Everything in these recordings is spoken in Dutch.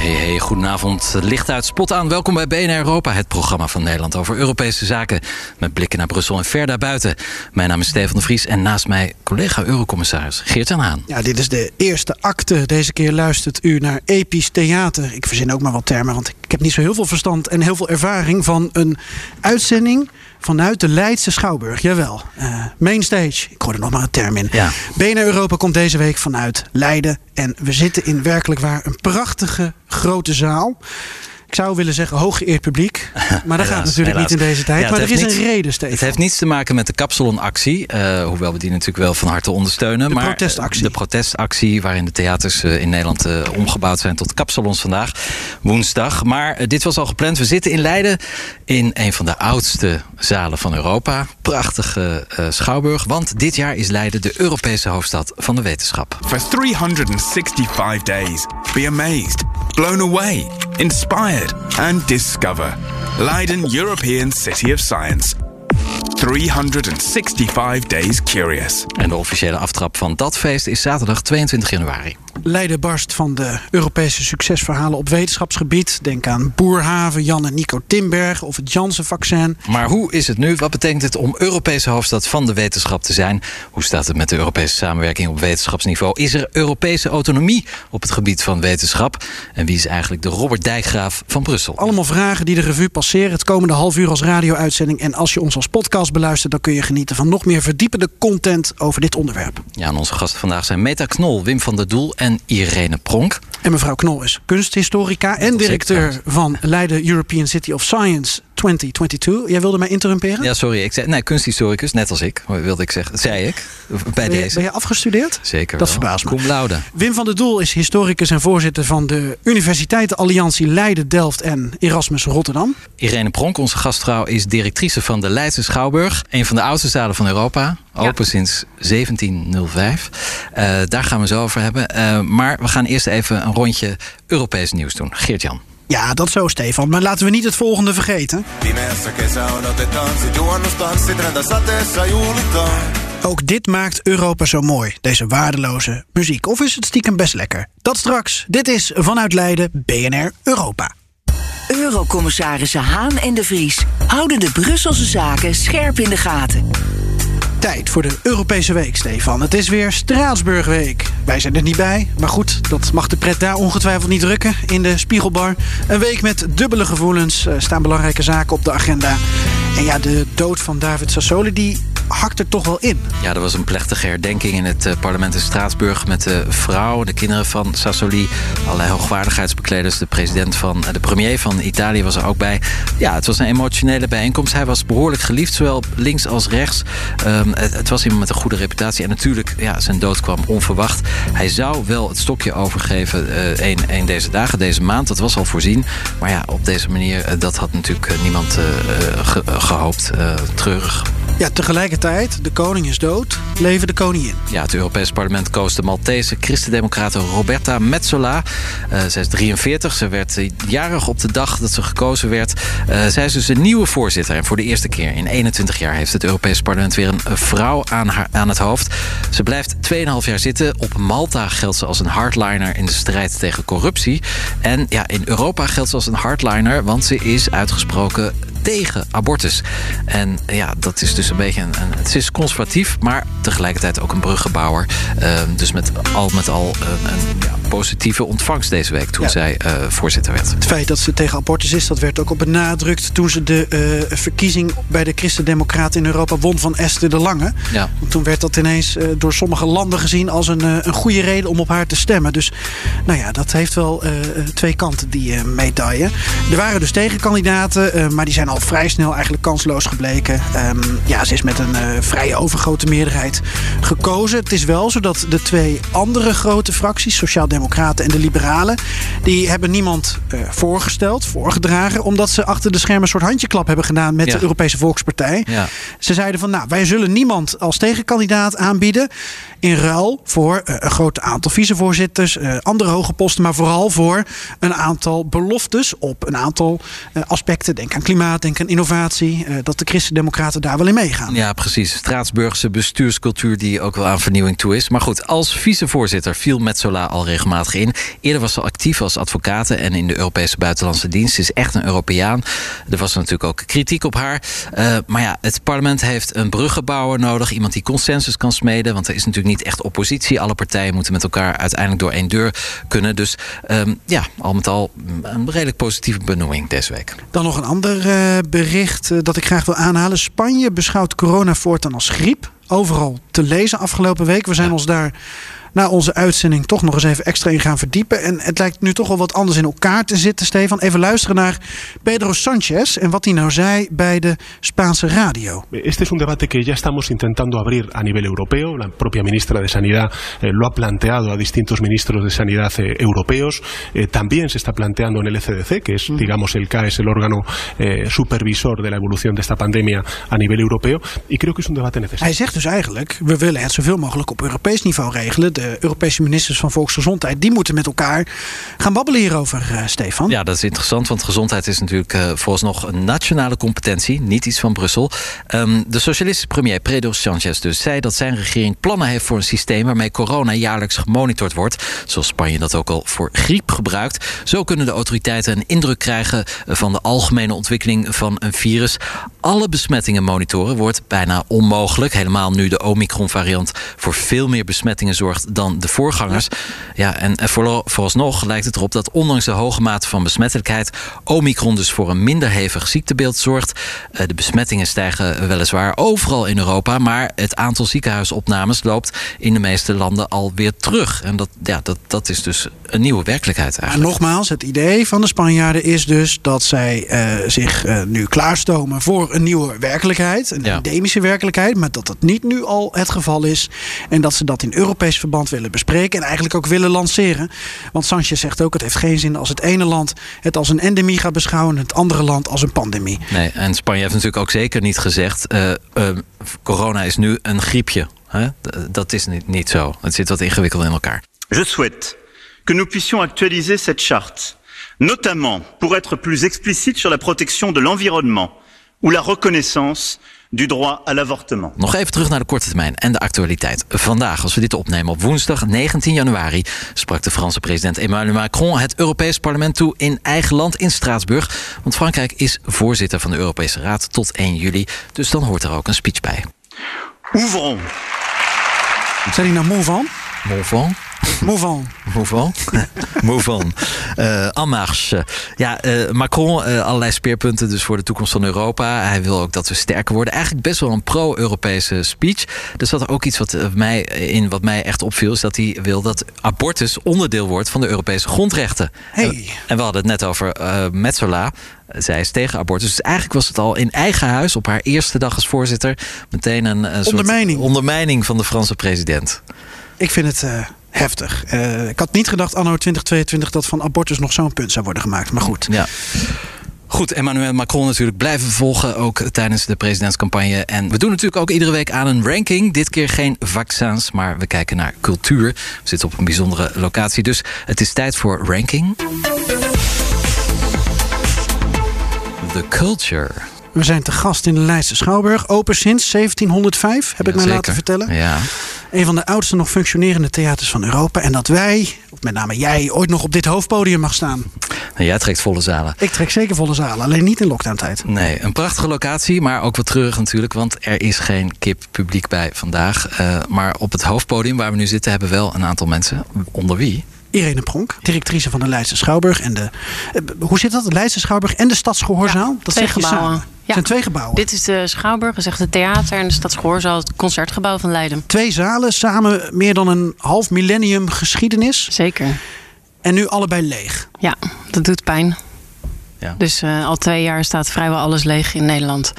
Hey, hey, goedenavond. Licht uit, spot aan. Welkom bij BNR Europa, het programma van Nederland over Europese zaken. Met blikken naar Brussel en ver daarbuiten. Mijn naam is Stefan de Vries en naast mij collega Eurocommissaris Geert-Jan Haan. Ja, dit is de eerste acte. Deze keer luistert u naar episch theater. Ik verzin ook maar wat termen, want ik heb niet zo heel veel verstand en heel veel ervaring van een uitzending vanuit de Leidse Schouwburg. Jawel, uh, mainstage. Ik hoor er nog maar een term in. Ja. BNR Europa komt deze week vanuit Leiden. En we zitten in werkelijk waar een prachtige grote zaal. Ik zou willen zeggen hooggeëerd publiek. Maar dat gaat natuurlijk niet in deze tijd. Ja, maar er is niets, een reden, Stefan. Het heeft niets te maken met de kapsalonactie. Uh, hoewel we die natuurlijk wel van harte ondersteunen. De maar protestactie. De protestactie waarin de theaters uh, in Nederland uh, omgebouwd zijn tot kapsalons vandaag. Woensdag. Maar dit was al gepland. We zitten in Leiden in een van de oudste zalen van Europa. Prachtige schouwburg. Want dit jaar is Leiden de Europese hoofdstad van de wetenschap. For 365 days. Be amazed. Blown away. Inspired. and discover. Leiden European City of Science. 365 Days Curious. En de officiële aftrap van dat feest is zaterdag 22 januari. Leiden barst van de Europese succesverhalen op wetenschapsgebied. Denk aan Boerhaven, Jan en Nico Timberg of het Janssen-vaccin. Maar hoe is het nu? Wat betekent het om Europese hoofdstad van de wetenschap te zijn? Hoe staat het met de Europese samenwerking op wetenschapsniveau? Is er Europese autonomie op het gebied van wetenschap? En wie is eigenlijk de Robert Dijkgraaf van Brussel? Allemaal vragen die de revue passeren het komende half uur als radio-uitzending. En als je ons als podcast beluistert, dan kun je genieten van nog meer verdiepende content over dit onderwerp. Ja, en onze gasten vandaag zijn Meta Knol, Wim van der Doel en Irene Pronk. En mevrouw Knol is kunsthistorica en directeur van Leiden European City of Science 2022. Jij wilde mij interrumperen? Ja, sorry. Ik zei, nee, kunsthistoricus, net als ik, wilde ik zeggen. Dat zei ik bij ben je, deze. Ben je afgestudeerd? Zeker Dat wel. verbaast me. Cum laude. Wim van der Doel is historicus en voorzitter van de Universiteitenalliantie Leiden, Delft en Erasmus Rotterdam. Irene Pronk, onze gastvrouw, is directrice van de Leidse Schouwburg. Een van de oudste zalen van Europa. Open ja. sinds 1705. Uh, daar gaan we zo over hebben. Uh, maar we gaan eerst even een rondje Europees nieuws doen. Geert-Jan. Ja, dat zo, Stefan. Maar laten we niet het volgende vergeten. Ook dit maakt Europa zo mooi, deze waardeloze muziek. Of is het stiekem best lekker? Dat straks. Dit is vanuit Leiden BNR Europa. Eurocommissarissen Haan en de Vries houden de Brusselse zaken scherp in de gaten. Tijd voor de Europese Week, Stefan. Het is weer Straatsburgweek. Wij zijn er niet bij, maar goed, dat mag de pret daar ongetwijfeld niet drukken in de Spiegelbar. Een week met dubbele gevoelens, er staan belangrijke zaken op de agenda. En ja, de dood van David Sassoli, die hakt er toch wel in. Ja, er was een plechtige herdenking in het parlement in Straatsburg met de vrouw, de kinderen van Sassoli, allerlei hoogwaardigheidsbekleders, de president van, de premier van Italië was er ook bij. Ja, het was een emotionele bijeenkomst. Hij was behoorlijk geliefd, zowel links als rechts. Um, het, was iemand met een goede reputatie. En natuurlijk, ja, zijn dood kwam onverwacht. Hij zou wel het stokje overgeven uh, een, een deze dagen, deze maand. Dat was al voorzien. Maar ja, op deze manier, uh, dat had natuurlijk uh, niemand ge gehoopt. treurig. Ja, tegelijkertijd, de koning is dood, leven de koningin. Ja, het Europees Parlement koos de Maltese christendemocrate Roberta Metsola. Uh, zij is 43, ze werd jarig op de dag dat ze gekozen werd. Uh, zij is dus een nieuwe voorzitter. En voor de eerste keer in 21 jaar heeft het Europees Parlement weer een vrouw aan, haar, aan het hoofd. Ze blijft 2,5 jaar zitten. Op Malta geldt ze als een hardliner in de strijd tegen corruptie. En ja, in Europa geldt ze als een hardliner, want ze is uitgesproken tegen abortus. En ja, dat is dus een beetje een, een het is conservatief, maar tegelijkertijd ook een bruggenbouwer. Uh, dus met al met al een, een ja, positieve ontvangst deze week toen ja. zij uh, voorzitter werd. Het feit dat ze tegen abortus is, dat werd ook al benadrukt toen ze de uh, verkiezing bij de Christen-Democraten in Europa won van Esther de Lange. Ja. Toen werd dat ineens door sommige landen gezien als een, een goede reden om op haar te stemmen. Dus nou ja, dat heeft wel twee kanten, die medaille. Er waren dus tegenkandidaten, maar die zijn al vrij snel eigenlijk kansloos gebleken. Um, ja, ze is met een vrij overgrote meerderheid gekozen. Het is wel zo dat de twee andere grote fracties, Sociaaldemocraten Democraten en de Liberalen. Die hebben niemand uh, voorgesteld, voorgedragen, omdat ze achter de schermen een soort handjeklap hebben gedaan met Ja. de Europese Volkspartij. Ja. Ze zeiden van, nou, wij zullen niemand als tegenkandidaat aanbieden. In ruil voor eh, een groot aantal vicevoorzitters, eh, andere hoge posten, maar vooral voor een aantal beloftes op een aantal eh, aspecten. Denk aan klimaat, denk aan innovatie. dat de Christen-Democraten daar wel in meegaan. Ja, precies. Straatsburgse bestuurscultuur die ook wel aan vernieuwing toe is. Maar goed, als vicevoorzitter viel Metzola al regelmatig in. Eerder was ze actief als advocate en in de Europese buitenlandse dienst. Ze is echt een Europeaan. Er was natuurlijk ook kritiek op haar. Maar ja, het parlement heeft een bruggenbouwer nodig. Iemand die consensus kan smeden. Want er is natuurlijk niet echt oppositie. Alle partijen moeten met elkaar uiteindelijk door één deur kunnen. Dus ehm, ja, al met al een redelijk positieve benoeming deze week. Dan nog een ander eh, bericht eh, dat ik graag wil aanhalen. Spanje beschouwt corona voortaan als griep. Overal te lezen afgelopen week. We zijn ons daar na onze uitzending toch nog eens even extra in gaan verdiepen. En het lijkt nu toch wel wat anders in elkaar te zitten, Stefan. Even luisteren naar Pedro Sanchez en wat hij nou zei bij de Spaanse radio. Este es un debate que ya estamos intentando abrir a nivel europeo. La propia ministra de Sanidad eh, lo ha planteado a distintos ministros de Sanidad eh, europeos. Eh, también se está planteando en el ECDC, que es, digamos, el CAE, es el órgano eh, supervisor de la evolución de esta pandemia a nivel europeo. Y creo que es un debate necesario. Hij zegt dus eigenlijk, we willen het zoveel mogelijk op Europees niveau regelen. Europese ministers van Volksgezondheid, die moeten met elkaar gaan babbelen hierover, eh, Stefan. Ja, dat is interessant, want gezondheid is natuurlijk uh, vooralsnog een nationale competentie, niet iets van Brussel. Um, de socialistische premier Pedro Sanchez dus zei dat zijn regering plannen heeft voor een systeem waarmee corona jaarlijks gemonitord wordt, zoals Spanje dat ook al voor griep gebruikt. Zo kunnen de autoriteiten een indruk krijgen van de algemene ontwikkeling van een virus. Alle besmettingen monitoren wordt bijna onmogelijk, helemaal nu de Omicron-variant voor veel meer besmettingen zorgt dan de voorgangers. Ja, en vooralsnog lijkt het erop dat ondanks de hoge mate van besmettelijkheid Omicron dus voor een minder hevig ziektebeeld zorgt. De besmettingen stijgen weliswaar overal in Europa, maar het aantal ziekenhuisopnames loopt in de meeste landen alweer terug. En dat, ja, dat, dat is dus een nieuwe werkelijkheid eigenlijk. Maar nogmaals, het idee van de Spanjaarden is dus dat zij uh, zich uh, nu klaarstomen voor een nieuwe werkelijkheid, een ja. endemische werkelijkheid, maar dat dat niet nu al het geval is en dat ze dat in Europees verband willen bespreken en eigenlijk ook willen lanceren. Want Sanchez zegt ook: het heeft geen zin als het ene land het als een endemie gaat beschouwen en het andere land als een pandemie. Nee, en Spanje heeft natuurlijk ook zeker niet gezegd: uh, corona is nu een griepje. Hè? Dat is niet, niet zo. Het zit wat ingewikkeld in elkaar. Je souhaite que nous puissions actualiser cette charte, notamment pour être plus explicite sur la protection de l'environnement ou la reconnaissance du droit à l'avortement. Nog even terug naar de korte termijn en de actualiteit. Vandaag, als we dit opnemen op woensdag 19 januari, sprak de Franse president Emmanuel Macron het Europees Parlement toe in eigen land in Straatsburg. Want Frankrijk is voorzitter van de Europese Raad tot 1 juli. Dus dan hoort er ook een speech bij. Ouvrons. Zijn die nou moe van? Moe van? Mouvant. Mouvant. Mouvant. Uh, en marche. Ja, uh, Macron, uh, allerlei speerpunten dus voor de toekomst van Europa. Hij wil ook dat we sterker worden. Eigenlijk best wel een pro-Europese speech. Er zat er ook iets wat, mij, in wat mij echt opviel... is dat hij wil dat abortus onderdeel wordt van de Europese grondrechten. Hey. En, en we hadden het net over Metzola. Zij is tegen abortus. Dus eigenlijk was het al in eigen huis op haar eerste dag als voorzitter... meteen een, een ondermijning. soort ondermijning van de Franse president. Ik vind het heftig. Uh, ik had niet gedacht anno 2022 dat van abortus nog zo'n punt zou worden gemaakt. Maar goed. Ja. Goed, Emmanuel Macron natuurlijk blijven volgen, ook tijdens de presidentscampagne. En we doen natuurlijk ook iedere week aan een ranking. Dit keer geen vaccins, maar we kijken naar cultuur. We zitten op een bijzondere locatie, dus het is tijd voor ranking. The Culture. We zijn te gast in de Leidse Schouwburg. Open sinds 1705, heb ik mij laten vertellen. Ja. Een van de oudste nog functionerende theaters van Europa. En dat wij, of met name jij, ooit nog op dit hoofdpodium mag staan. En jij trekt volle zalen. Ik trek zeker volle zalen, alleen niet in lockdown-tijd. Nee, een prachtige locatie, maar ook wat treurig natuurlijk. Want er is geen kip publiek bij vandaag. Eh, maar op het hoofdpodium waar we nu zitten hebben wel een aantal mensen. Onder wie? Irene Pronk, directrice van de Leidse Schouwburg. En de, eh, hoe zit dat? De Leidse Schouwburg en de Stadsgehoorzaal? dat twee gebouwen. Ja. Het zijn twee gebouwen. Dit is de Schouwburg, dat is echt het theater. En de Stadsgehoorzaal, het concertgebouw van Leiden. Twee zalen, samen meer dan een half millennium geschiedenis. Zeker. En nu allebei leeg. Ja, dat doet pijn. Ja. Dus eh, al twee jaar staat vrijwel alles leeg in Nederland.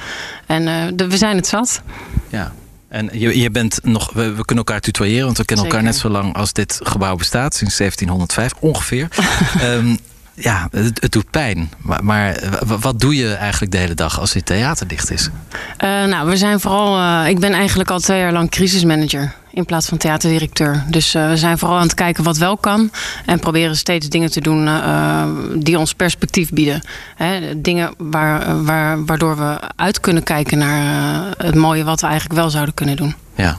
En eh, de- we zijn het zat. Ja. En je, je bent nog, we, we kunnen elkaar tutoyeren, want we kennen elkaar net zo lang als dit gebouw bestaat, sinds 1705 ongeveer. Ehm, ja, het, het doet pijn. Maar, maar wat doe je eigenlijk de hele dag als dit theater dicht is? Eh, nou, we zijn vooral. eh, ik ben eigenlijk al twee jaar lang crisismanager in plaats van theaterdirecteur. Dus eh, we zijn vooral aan het kijken wat wel kan. En proberen steeds dingen te doen eh, die ons perspectief bieden. Hè, dingen waar, waar, waardoor we uit kunnen kijken naar eh, het mooie wat we eigenlijk wel zouden kunnen doen. Ja.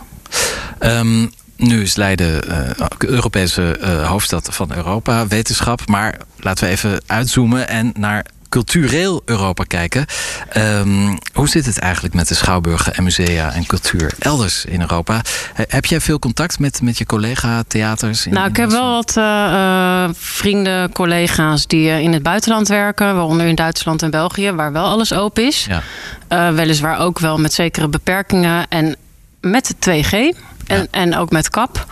Ehm, nu is Leiden eh, Europese eh, hoofdstad van Europa, wetenschap. Maar laten we even uitzoomen en naar cultureel Europa kijken. Ehm, hoe zit het eigenlijk met de schouwburgen en musea en cultuur elders in Europa? He- heb jij veel contact met, met je collega-theaters? in- Nou, ik heb wel wat eh, eh, vrienden, collega's die eh, in het buitenland werken, waaronder in Duitsland en België, waar wel alles open is. Ja. Eh, weliswaar ook wel met zekere beperkingen en met de 2G en, en ook met kap.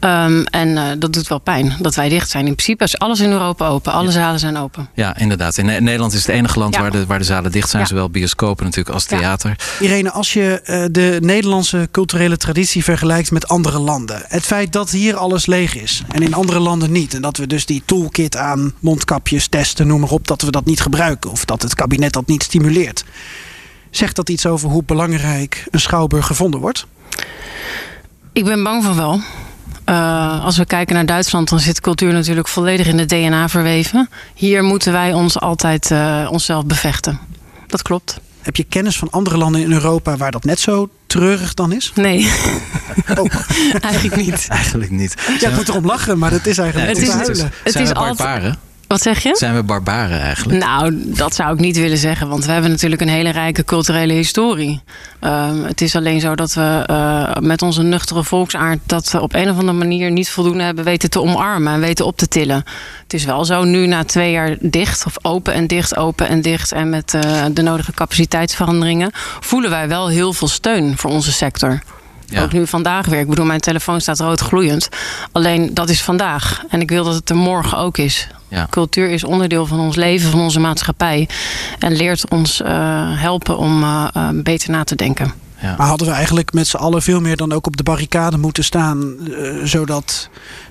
Ehm, en eh, dat doet wel pijn dat wij dicht zijn. In principe is alles in Europa open. Alle zalen zijn open. Ja, inderdaad. In Ne- Nederland is het enige land Ja. waar, de, waar de zalen dicht zijn. Ja. Zowel bioscopen natuurlijk als Ja. theater. Irene, als je eh, de Nederlandse culturele traditie vergelijkt met andere landen. Het feit dat hier alles leeg is en in andere landen niet. En dat we dus die toolkit aan mondkapjes, testen, noem maar op, dat we dat niet gebruiken. Of dat het kabinet dat niet stimuleert. Zegt dat iets over hoe belangrijk een schouwburg gevonden wordt? Ik ben bang van wel. Eh, als we kijken naar Duitsland, dan zit cultuur natuurlijk volledig in het DNA verweven. Hier moeten wij ons altijd eh, onszelf bevechten. Dat klopt. Heb je kennis van andere landen in Europa waar dat net zo treurig dan is? Nee, Oh. eigenlijk niet. Eigenlijk niet. Ja, ik moet erom lachen, maar dat is eigenlijk Het is- huilen. het is we altijd- barbaren? Wat zeg je? Zijn we barbaren eigenlijk? Nou, dat zou ik niet willen zeggen, want we hebben natuurlijk een hele rijke culturele historie. Ehm, het is alleen zo dat we eh, met onze nuchtere volksaard dat we op een of andere manier niet voldoende hebben weten te omarmen en weten op te tillen. Het is wel zo nu na twee jaar dicht, of open en dicht, open en dicht en met eh, de nodige capaciteitsveranderingen, voelen wij wel heel veel steun voor onze sector. Ja. Ook nu vandaag weer. Ik bedoel, mijn telefoon staat rood gloeiend. Alleen dat is vandaag. En ik wil dat het er morgen ook is. Ja. Cultuur is onderdeel van ons leven, van onze maatschappij. En leert ons eh, helpen om eh, eh, beter na te denken. Ja. Maar hadden we eigenlijk met z'n allen veel meer dan ook op de barricade moeten staan, zodat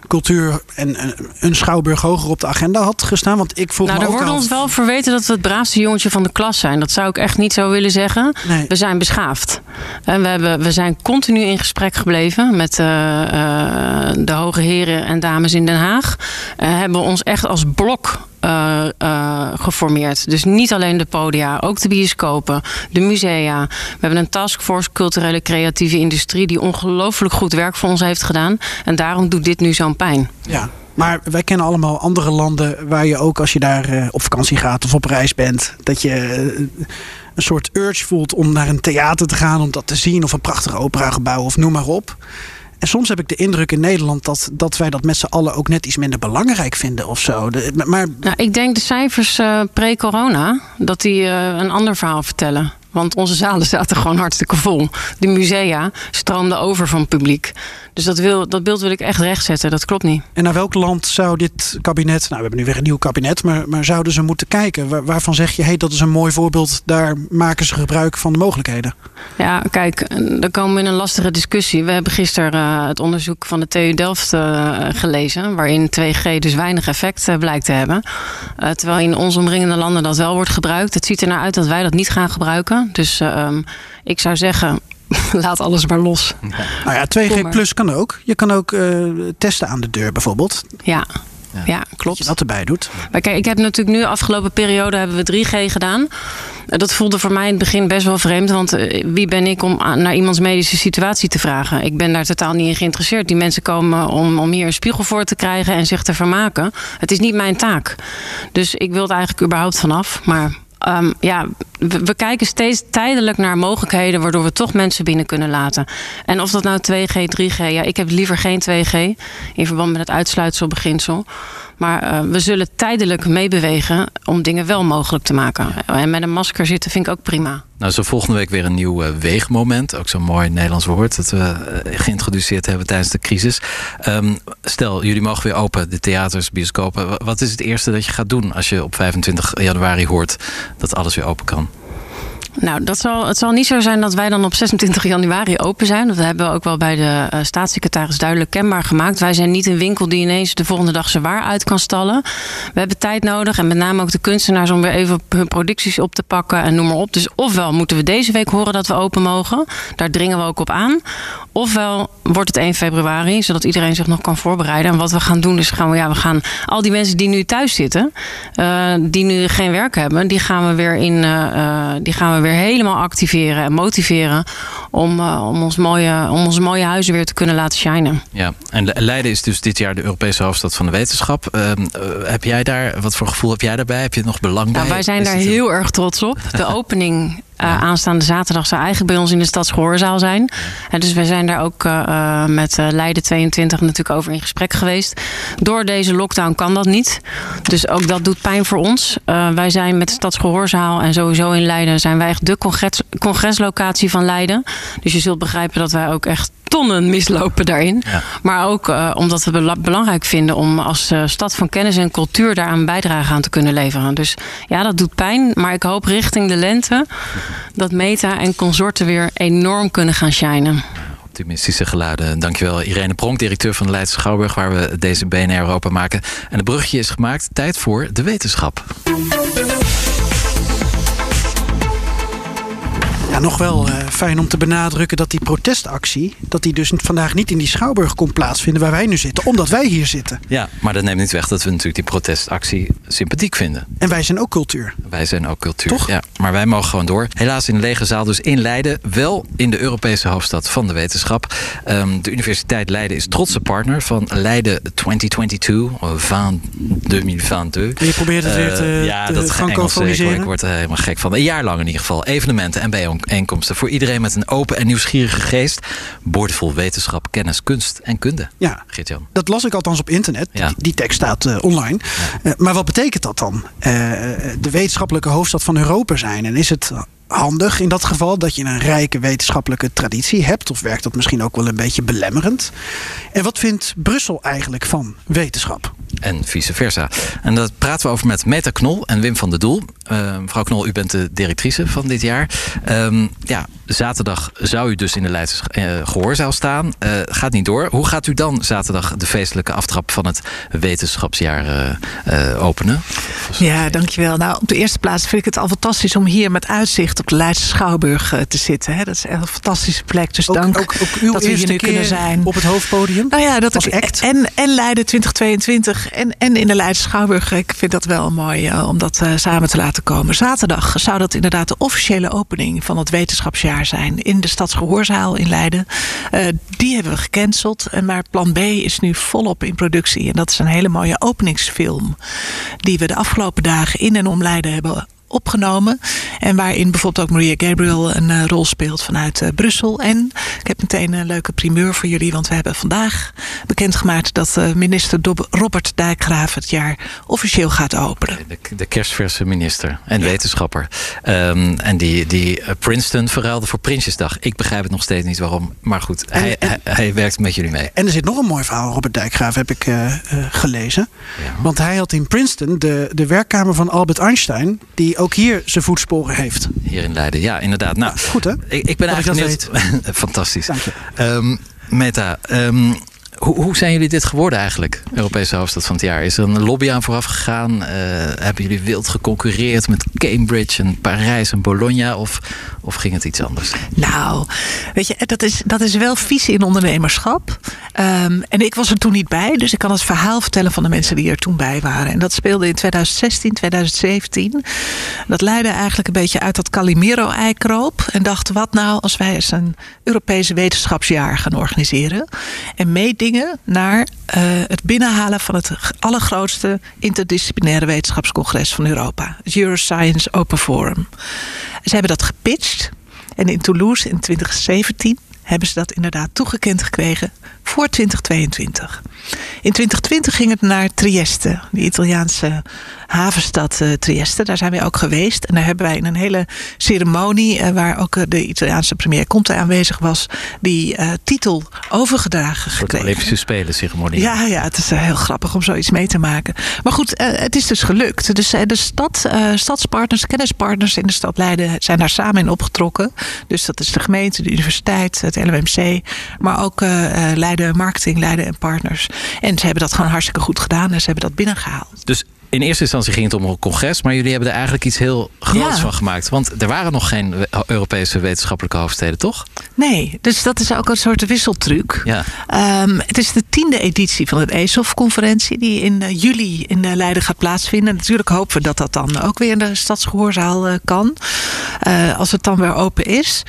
cultuur en een schouwburg hoger op de agenda had gestaan? Want ik vroeg nou, me er ook wordt ons wel verweten dat we het braafste jongetje van de klas zijn. Dat zou ik echt niet zo willen zeggen. Nee. We zijn beschaafd. En we, hebben, we zijn continu in gesprek gebleven met eh, eh, de hoge heren en dames in Den Haag. Eh, hebben we ons echt als blok geformeerd. Dus niet alleen de podia, ook de bioscopen, de musea. We hebben een taskforce culturele creatieve industrie die ongelooflijk goed werk voor ons heeft gedaan. En daarom doet dit nu zo'n pijn. Ja, maar wij kennen allemaal andere landen waar je ook als je daar eh, op vakantie gaat of op reis bent, dat je eh, een soort urge voelt om naar een theater te gaan, om dat te zien of een prachtig operagebouw of noem maar op. En soms heb ik de indruk in Nederland dat, dat wij dat met z'n allen ook net iets minder belangrijk vinden of zo. De- maar Nou, ik denk de cijfers eh, pre-corona, dat die een ander verhaal vertellen. Want onze zalen zaten gewoon hartstikke vol. De musea stroomden over van publiek. Dus dat, wil, dat beeld wil ik echt rechtzetten. Dat klopt niet. En naar welk land zou dit kabinet, nou we hebben nu weer een nieuw kabinet, maar, maar zouden ze moeten kijken? Waar- waarvan zeg je, hé, hey, dat is een mooi voorbeeld, daar maken ze gebruik van de mogelijkheden. Ja, kijk, dan komen we in een lastige discussie. We hebben gisteren eh, het onderzoek van de TU Delft eh, gelezen, waarin 2G dus weinig effect eh, blijkt te hebben. Terwijl in onze omringende landen dat wel wordt gebruikt. Het ziet er naar uit dat wij dat niet gaan gebruiken. Dus eh, ehm, ik zou zeggen, laat alles maar los. Nou ja, Kom 2G maar. plus kan ook. Je kan ook eh, testen aan de deur bijvoorbeeld. Ja. Ja, Dat je klopt. dat erbij doet. Maar kijk, ik heb natuurlijk nu, afgelopen periode hebben we 3G gedaan. Eh, Dat voelde voor mij in het begin best wel vreemd. Want wie ben ik om naar iemands medische situatie te vragen? Ik ben daar totaal niet in geïnteresseerd. Die mensen komen om, om hier een spiegel voor te krijgen en zich te vermaken. Het is niet mijn taak. Dus ik wil het eigenlijk überhaupt vanaf. Maar ehm, ja, we, we kijken steeds tijdelijk naar mogelijkheden... waardoor we toch mensen binnen kunnen laten. En of dat nou 2G, 3G... Ja, ik heb liever geen 2G in verband met het uitsluitselbeginsel. Maar eh, we zullen tijdelijk meebewegen om dingen wel mogelijk te maken. En met een masker zitten vind ik ook prima. Nou, zo volgende week weer een nieuw eh, weegmoment. Ook zo'n mooi Nederlands woord dat we eh, geïntroduceerd hebben tijdens de crisis. Ehm, stel, jullie mogen weer open, de theaters, bioscopen. Wa- Wat is het eerste dat je gaat doen als je op 25 januari hoort dat alles weer open kan? Nou, dat zal, het zal niet zo zijn dat wij dan op 26 januari open zijn. Dat hebben we ook wel bij de uh, staatssecretaris duidelijk kenbaar gemaakt. Wij zijn niet een winkel die ineens de volgende dag zijn waar uit kan stallen. We hebben tijd nodig en met name ook de kunstenaars om weer even hun producties op te pakken en noem maar op. Dus ofwel moeten we deze week horen dat we open mogen. Daar dringen we ook op aan. Ofwel wordt het 1 februari, zodat iedereen zich nog kan voorbereiden. En wat we gaan doen is gaan we, ja, we gaan al die mensen die nu thuis zitten, uh, die nu geen werk hebben, die gaan we weer in, uh, die gaan we weer helemaal activeren en motiveren om, uh, om, ons mooie, om onze mooie huizen weer te kunnen laten shinen. Ja, en Leiden is dus dit jaar de Europese hoofdstad van de wetenschap. Ehm, heb jij daar, wat voor gevoel heb jij daarbij? Heb je nog belang nou, bij? Wij zijn daar heel erg trots op. De opening uh, aanstaande zaterdag zou eigenlijk bij ons in de stadsgehoorzaal zijn. En dus wij zijn daar ook uh, met Leiden 22 natuurlijk over in gesprek geweest. Door deze lockdown kan dat niet. Dus ook dat doet pijn voor ons. wij zijn met de stadsgehoorzaal en sowieso in Leiden zijn wij echt de congres, congreslocatie van Leiden. Dus je zult begrijpen dat wij ook echt tonnen mislopen daarin. Ja. Maar ook uh, omdat we het belangrijk vinden om als uh, stad van kennis en cultuur daar een bijdrage aan te kunnen leveren. Dus ja, dat doet pijn. Maar ik hoop richting de lente dat Meta en consorten weer enorm kunnen gaan shinen optimistische geluiden. Dankjewel Irene Pronk, directeur van de Leidse Schouwburg... waar we deze BNR Europa maken. En het brugje is gemaakt. Tijd voor de wetenschap. Ja, nog wel uh, fijn om te benadrukken dat die protestactie... dat die dus vandaag niet in die Schouwburg kon plaatsvinden waar wij nu zitten. Omdat wij hier zitten. Ja, maar dat neemt niet weg dat we natuurlijk die protestactie sympathiek vinden. En wij zijn ook cultuur. Wij zijn ook cultuur, Toch? ja. Maar wij mogen gewoon door. Helaas in de lege zaal dus in Leiden. Wel in de Europese hoofdstad van de wetenschap. Um, de Universiteit Leiden is trotse partner van Leiden 2022. Van 2022. Je probeert het weer te, uh, ja, te dat ik word er helemaal gek van. Een jaar lang in ieder geval. Evenementen en bijeenkomsten bijeenkomsten. Voor iedereen met een open en nieuwsgierige geest. Boordevol wetenschap, kennis, kunst en kunde. Ja, Geert-Jan. dat las ik althans op internet. Ja. Die, die, tekst staat uh, online. Ja. Uh, maar wat betekent dat dan? Uh, de wetenschappelijke hoofdstad van Europa zijn. En is het handig in dat geval dat je een rijke wetenschappelijke traditie hebt? Of werkt dat misschien ook wel een beetje belemmerend? En wat vindt Brussel eigenlijk van wetenschap? En vice versa. En dat praten we over met Meta Knol en Wim van der Doel. Uh, mevrouw Knol, u bent de directrice van dit jaar. Um, ja, zaterdag zou u dus in de Leidse uh, gehoorzaal staan. Uh, gaat niet door. Hoe gaat u dan zaterdag de feestelijke aftrap van het wetenschapsjaar openen? Ja, dankjewel. Nou, op de eerste plaats vind ik het al fantastisch om hier met uitzicht op de Leidse Schouwburg te zitten. Hè. Dat is echt een fantastische plek. Dus ook, dank ook, ook uw dat we hier nu kunnen zijn. Op het hoofdpodium? Nou ja, dat ik, act? En, en Leiden 2022 en, en in de Leidse Schouwburg. Ik vind dat wel mooi om dat samen te laten komen. Zaterdag zou dat inderdaad de officiële opening van het wetenschapsjaar zijn in de Stadsgehoorzaal in Leiden. Uh, die hebben we gecanceld. Maar plan B is nu volop in productie. En dat is een hele mooie openingsfilm. Die we de afgelopen dagen in en om Leiden hebben opgenomen. En waarin bijvoorbeeld ook Maria Gabriel een uh, rol speelt vanuit uh, Brussel. En ik heb meteen een leuke primeur voor jullie. Want we hebben vandaag bekendgemaakt dat uh, minister Dob Robert Dijkgraaf het jaar officieel gaat openen. De, de kerstverse minister en ja. wetenschapper. Um, en die, die Princeton verruilde voor Prinsjesdag. Ik begrijp het nog steeds niet waarom. Maar goed, en, hij, en, hij, hij, werkt met jullie mee. En er zit nog een mooi verhaal, Robert Dijkgraaf, heb ik gelezen. Ja. Want hij had in Princeton de, de werkkamer van Albert Einstein... die ook hier zijn voetsporen heeft. Hier in Leiden, ja, inderdaad. Nou, goed hè? Ik, ik ben dat eigenlijk niet. Fantastisch. Dank je. Um, Meta, um, hoe, hoe, zijn jullie dit geworden eigenlijk, Europese hoofdstad van het jaar? Is er een lobby aan vooraf gegaan? Uh, hebben jullie wild geconcurreerd met Cambridge en Parijs en Bologna? Of, of ging het iets anders? Nou, weet je, dat is, dat is wel visie in ondernemerschap. Um, en ik was er toen niet bij, dus ik kan het verhaal vertellen van de mensen die er toen bij waren. En dat speelde in 2016, 2017. Dat leidde eigenlijk een beetje uit dat Calimero-ei kroop. En dacht, wat nou als wij eens een Europese wetenschapsjaar gaan organiseren? En meedingen naar uh, het binnenhalen van het allergrootste interdisciplinaire wetenschapscongres van Europa. Het Euroscience Open Forum. Ze hebben dat gepitcht. En in Toulouse in 2017 hebben ze dat inderdaad toegekend gekregen voor 2022. In 2020 ging het naar Trieste, de Italiaanse havenstad uh, Trieste. Daar zijn wij ook geweest. En daar hebben wij in een hele ceremonie, uh, waar ook uh, de Italiaanse premier Conte aanwezig was, die titel overgedragen gekregen. Olympische Spelen ceremonie. Ja, ja, het is heel grappig om zoiets mee te maken. Maar goed, het is dus gelukt. Dus de stad, stadspartners, kennispartners in de stad Leiden zijn daar samen in opgetrokken. Dus dat is de gemeente, de universiteit, het LMC, maar ook Leiden Marketing, Leiden en Partners. En ze hebben dat gewoon hartstikke goed gedaan en ze hebben dat binnengehaald. Dus in eerste instantie ging het om een congres, maar jullie hebben er eigenlijk iets heel groots Ja. van gemaakt. Want er waren nog geen Europese wetenschappelijke hoofdsteden, toch? Nee, dus dat is ook een soort wisseltruc. Ja. Ehm, het is de tiende editie van de ESOF-conferentie die in eh, juli in eh, Leiden gaat plaatsvinden. Natuurlijk hopen we dat dat dan ook weer in de Stadsgehoorzaal eh, kan. Eh, als het dan weer open is.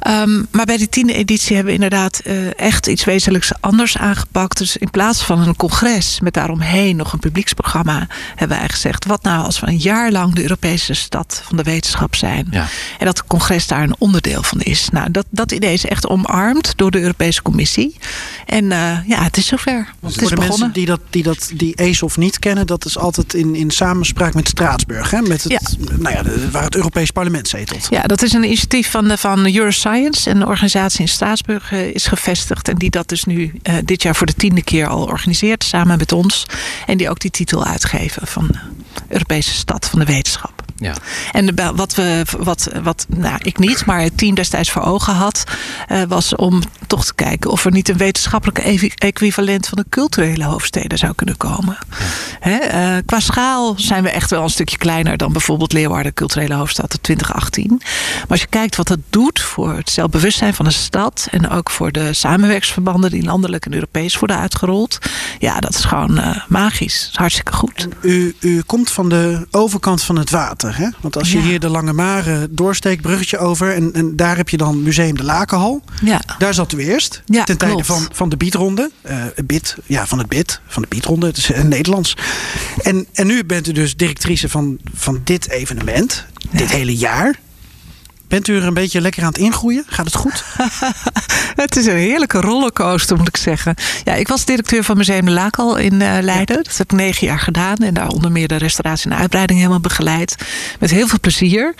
Ehm, maar bij die tiende editie hebben we inderdaad eh, echt iets wezenlijks anders aangepakt. Dus in plaats van een congres met daaromheen nog een publieksprogramma... hebben wij gezegd, wat nou als we een jaar lang de Europese stad van de wetenschap zijn. Ja. En dat het congres daar een onderdeel van is. Nou, dat, dat idee is echt omarmd door de Europese Commissie. En eh, ja, het is zover. het is Voor de begonnen. mensen die, dat, die, dat, die ESOF niet kennen, dat is altijd in, in samenspraak met Straatsburg. Hè? Met het, Ja. nou ja, waar het Europees Parlement Ja, dat is een initiatief van, de- van Euroscience. Een organisatie in Straatsburg eh, is gevestigd. En die dat dus nu eh, dit jaar voor de tiende keer al organiseert. Samen met ons. En die ook die titel uitgeven van eh, Europese Stad van de Wetenschap. Ja. En de- wat, we, wat, wat nou, ik niet, maar het team destijds voor ogen had, eh, was om toch te kijken of er niet een wetenschappelijke equivalent van de culturele hoofdsteden zou kunnen komen. Hè, eh, qua schaal zijn we echt wel een stukje kleiner dan bijvoorbeeld Leeuwarden, culturele hoofdstad in 2018. Maar als je kijkt wat dat doet voor het zelfbewustzijn van de stad en ook voor de samenwerksverbanden die landelijk en Europees worden uitgerold, ja, dat is gewoon eh, magisch. Dat is hartstikke goed. U, u komt van de overkant van het water. Hè? Want als je Ja. hier de Lange Mare doorsteekt, bruggetje over. En, en daar heb je dan Museum de Lakenhal. Ja. Daar zat u eerst. Ja, ten tijde klopt. van, van de Beatronde. Eh bit, ja, van het Bit. Van de Beatronde. Het is eh, Nederlands. En, en nu bent u dus directrice van, van dit evenement. Dit hele jaar. Bent u er een beetje lekker aan het ingroeien? Gaat het goed? Het is een heerlijke rollercoaster, moet ik zeggen. Ja, ik was directeur van Museum de Laakal in eh, Leiden. Dat heb ik negen jaar gedaan. En daar onder meer de restauratie en uitbreiding helemaal begeleid. Met heel veel plezier.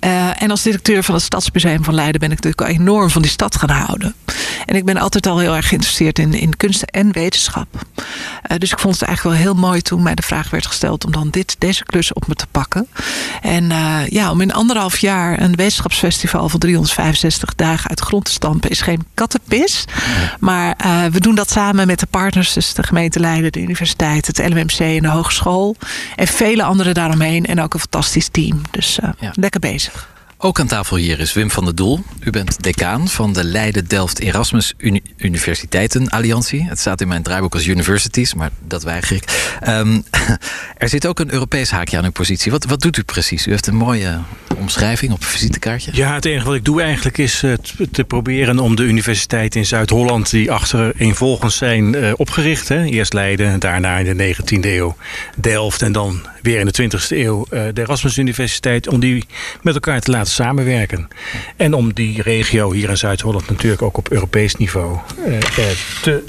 Eh, en als directeur van het Stadsmuseum van Leiden ben ik natuurlijk al enorm van die stad gaan houden. En ik ben altijd al heel erg geïnteresseerd in, in kunst en wetenschap. Eh, dus ik vond het eigenlijk wel heel mooi toen mij de vraag werd gesteld om dan dit, deze klus op me te pakken. En ja, om in anderhalf jaar een wetenschapsfestival van 365 dagen uit grond te stampen is geen kattenpis. Maar eh, we doen dat samen met de partners, dus de gemeente Leiden, de universiteit, het LMMC en de hogeschool. En vele anderen daaromheen. En ook een fantastisch team. Dus eh, Ja. lekker bezig. Ook aan tafel hier is Wim van der Doel. U bent decaan van de Leiden Delft Erasmus Uni- Universiteiten Alliantie. Het staat in mijn draaiboek als universities, maar dat weiger ik. Ehm, er zit ook een Europees haakje aan uw positie. Wat, wat doet u precies? U heeft een mooie omschrijving op een visitekaartje. Ja, het enige wat ik doe eigenlijk is eh, te proberen om de universiteiten in Zuid-Holland, die achtereenvolgens zijn eh, opgericht. Hè. Eerst Leiden, daarna in de 19e eeuw Delft en dan weer in de 20e eeuw eh, de Erasmus Universiteit, om die met elkaar te laten samenwerken. En om die regio hier in Zuid-Holland natuurlijk ook op Europees niveau eh, eh, te,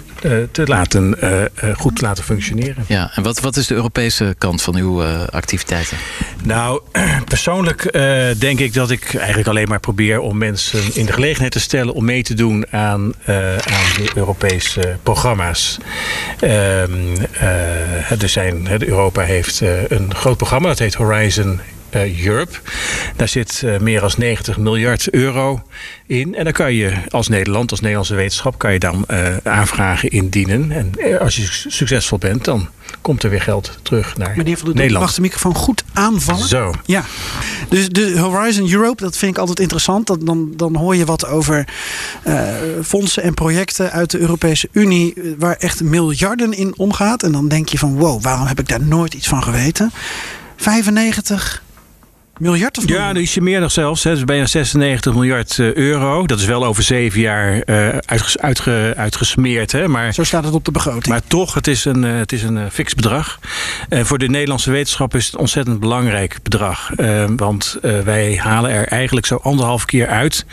te laten, eh, eh, goed te laten functioneren. Ja, en wat, wat is de Europese kant van uw eh, activiteiten? Nou, persoonlijk eh, denk ik dat ik eigenlijk alleen maar probeer om mensen in de gelegenheid te stellen om mee te doen aan, eh, aan de Europese programma's. Ehm, eh, er zijn, Europa heeft eh, een groot programma, dat heet Horizon eh, Europe. Daar zit eh, meer dan 90 miljard euro in. En dan kan je als Nederland, als Nederlandse wetenschap, kan je dan eh, aanvragen indienen. En eh, als je su- succesvol bent, dan komt er weer geld terug naar Meneer Van der Nederland. mag de microfoon goed aanvallen? Zo. Ja, dus de Horizon Europe, dat vind ik altijd interessant. Dat, dan, dan hoor je wat over eh, fondsen en projecten uit de Europese Unie... eh, waar echt miljarden in omgaat. En dan denk je van, wow, waarom heb ik daar nooit iets van geweten? 95 miljard of Ja, ietsje meer nog zelfs. Hè. Dus bijna 96 miljard uh, euro. Dat is wel over zeven jaar uh, uitges uitge uitgesmeerd. Hè. Maar, Zo staat het op de begroting. Maar toch, het is een, uh, het is een fix bedrag. Voor de Nederlandse wetenschap is het een ontzettend belangrijk bedrag. want wij halen er eigenlijk zo anderhalf keer uit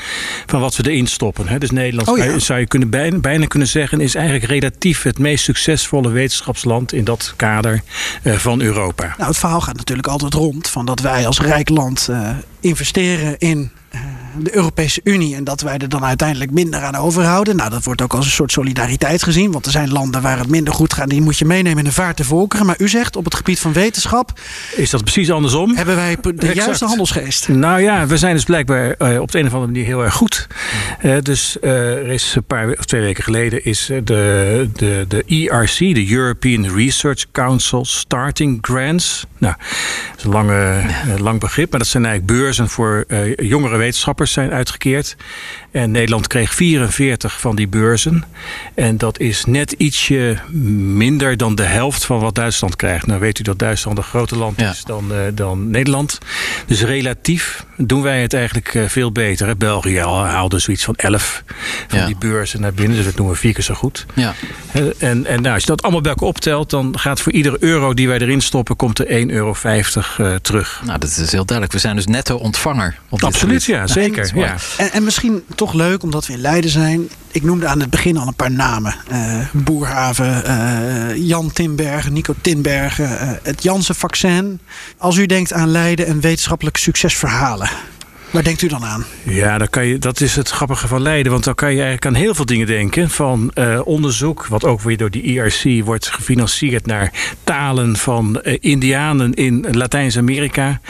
van wat we erin stoppen. Hè. Dus Nederland oh, ja. zou je kunnen bijna, bijna kunnen zeggen... is eigenlijk relatief het meest succesvolle wetenschapsland... in dat kader van Europa. Nou, het verhaal gaat natuurlijk altijd rond van dat wij als rijk land uh, investeren in uh, de Europese Unie en dat wij er dan uiteindelijk minder aan overhouden. Nou, dat wordt ook als een soort solidariteit gezien, want er zijn landen waar het minder goed gaat, die moet je meenemen in de vaart der volkeren. Maar u zegt op het gebied van wetenschap. Is dat precies andersom? Hebben wij de exact. juiste handelsgeest? Nou ja, we zijn dus blijkbaar uh, op de een of andere manier heel erg goed. Uh, dus uh, er is een paar of twee weken geleden is de, de, de ERC, de European Research Council Starting Grants. Nou, dat is een lange, lang begrip, maar dat zijn eigenlijk beurzen voor jongere wetenschappers zijn uitgekeerd. En Nederland kreeg 44 van die beurzen. En dat is net ietsje minder dan de helft van wat Duitsland krijgt. Nou weet u dat Duitsland een groter land is dan, uh, dan Nederland. Dus relatief doen wij het eigenlijk uh, veel beter. Hè? België haalde zoiets van 11 van ja. die beurzen naar binnen. Dus dat doen we vier keer zo goed. Ja. En, en nou, als je dat allemaal bij elkaar optelt... dan gaat voor iedere euro die wij erin stoppen... komt er 1,50 euro uh, terug. Nou, dat is heel duidelijk. We zijn dus netto ontvanger. Op Absoluut, ja. Zeker. Ja. En, en misschien toch leuk, omdat we in Leiden zijn. Ik noemde aan het begin al een paar namen. Uh, Boerhaven, uh, Jan Tinbergen, Nico Tinbergen, uh, het Janssen-vaccin. Als u denkt aan Leiden en wetenschappelijke succesverhalen... Waar denkt u dan aan? Ja, dan kan je, dat is het grappige van Leiden. Want dan kan je eigenlijk aan heel veel dingen denken. Van uh, onderzoek, wat ook weer door de IRC wordt gefinancierd naar talen van uh, Indianen in Latijns-Amerika.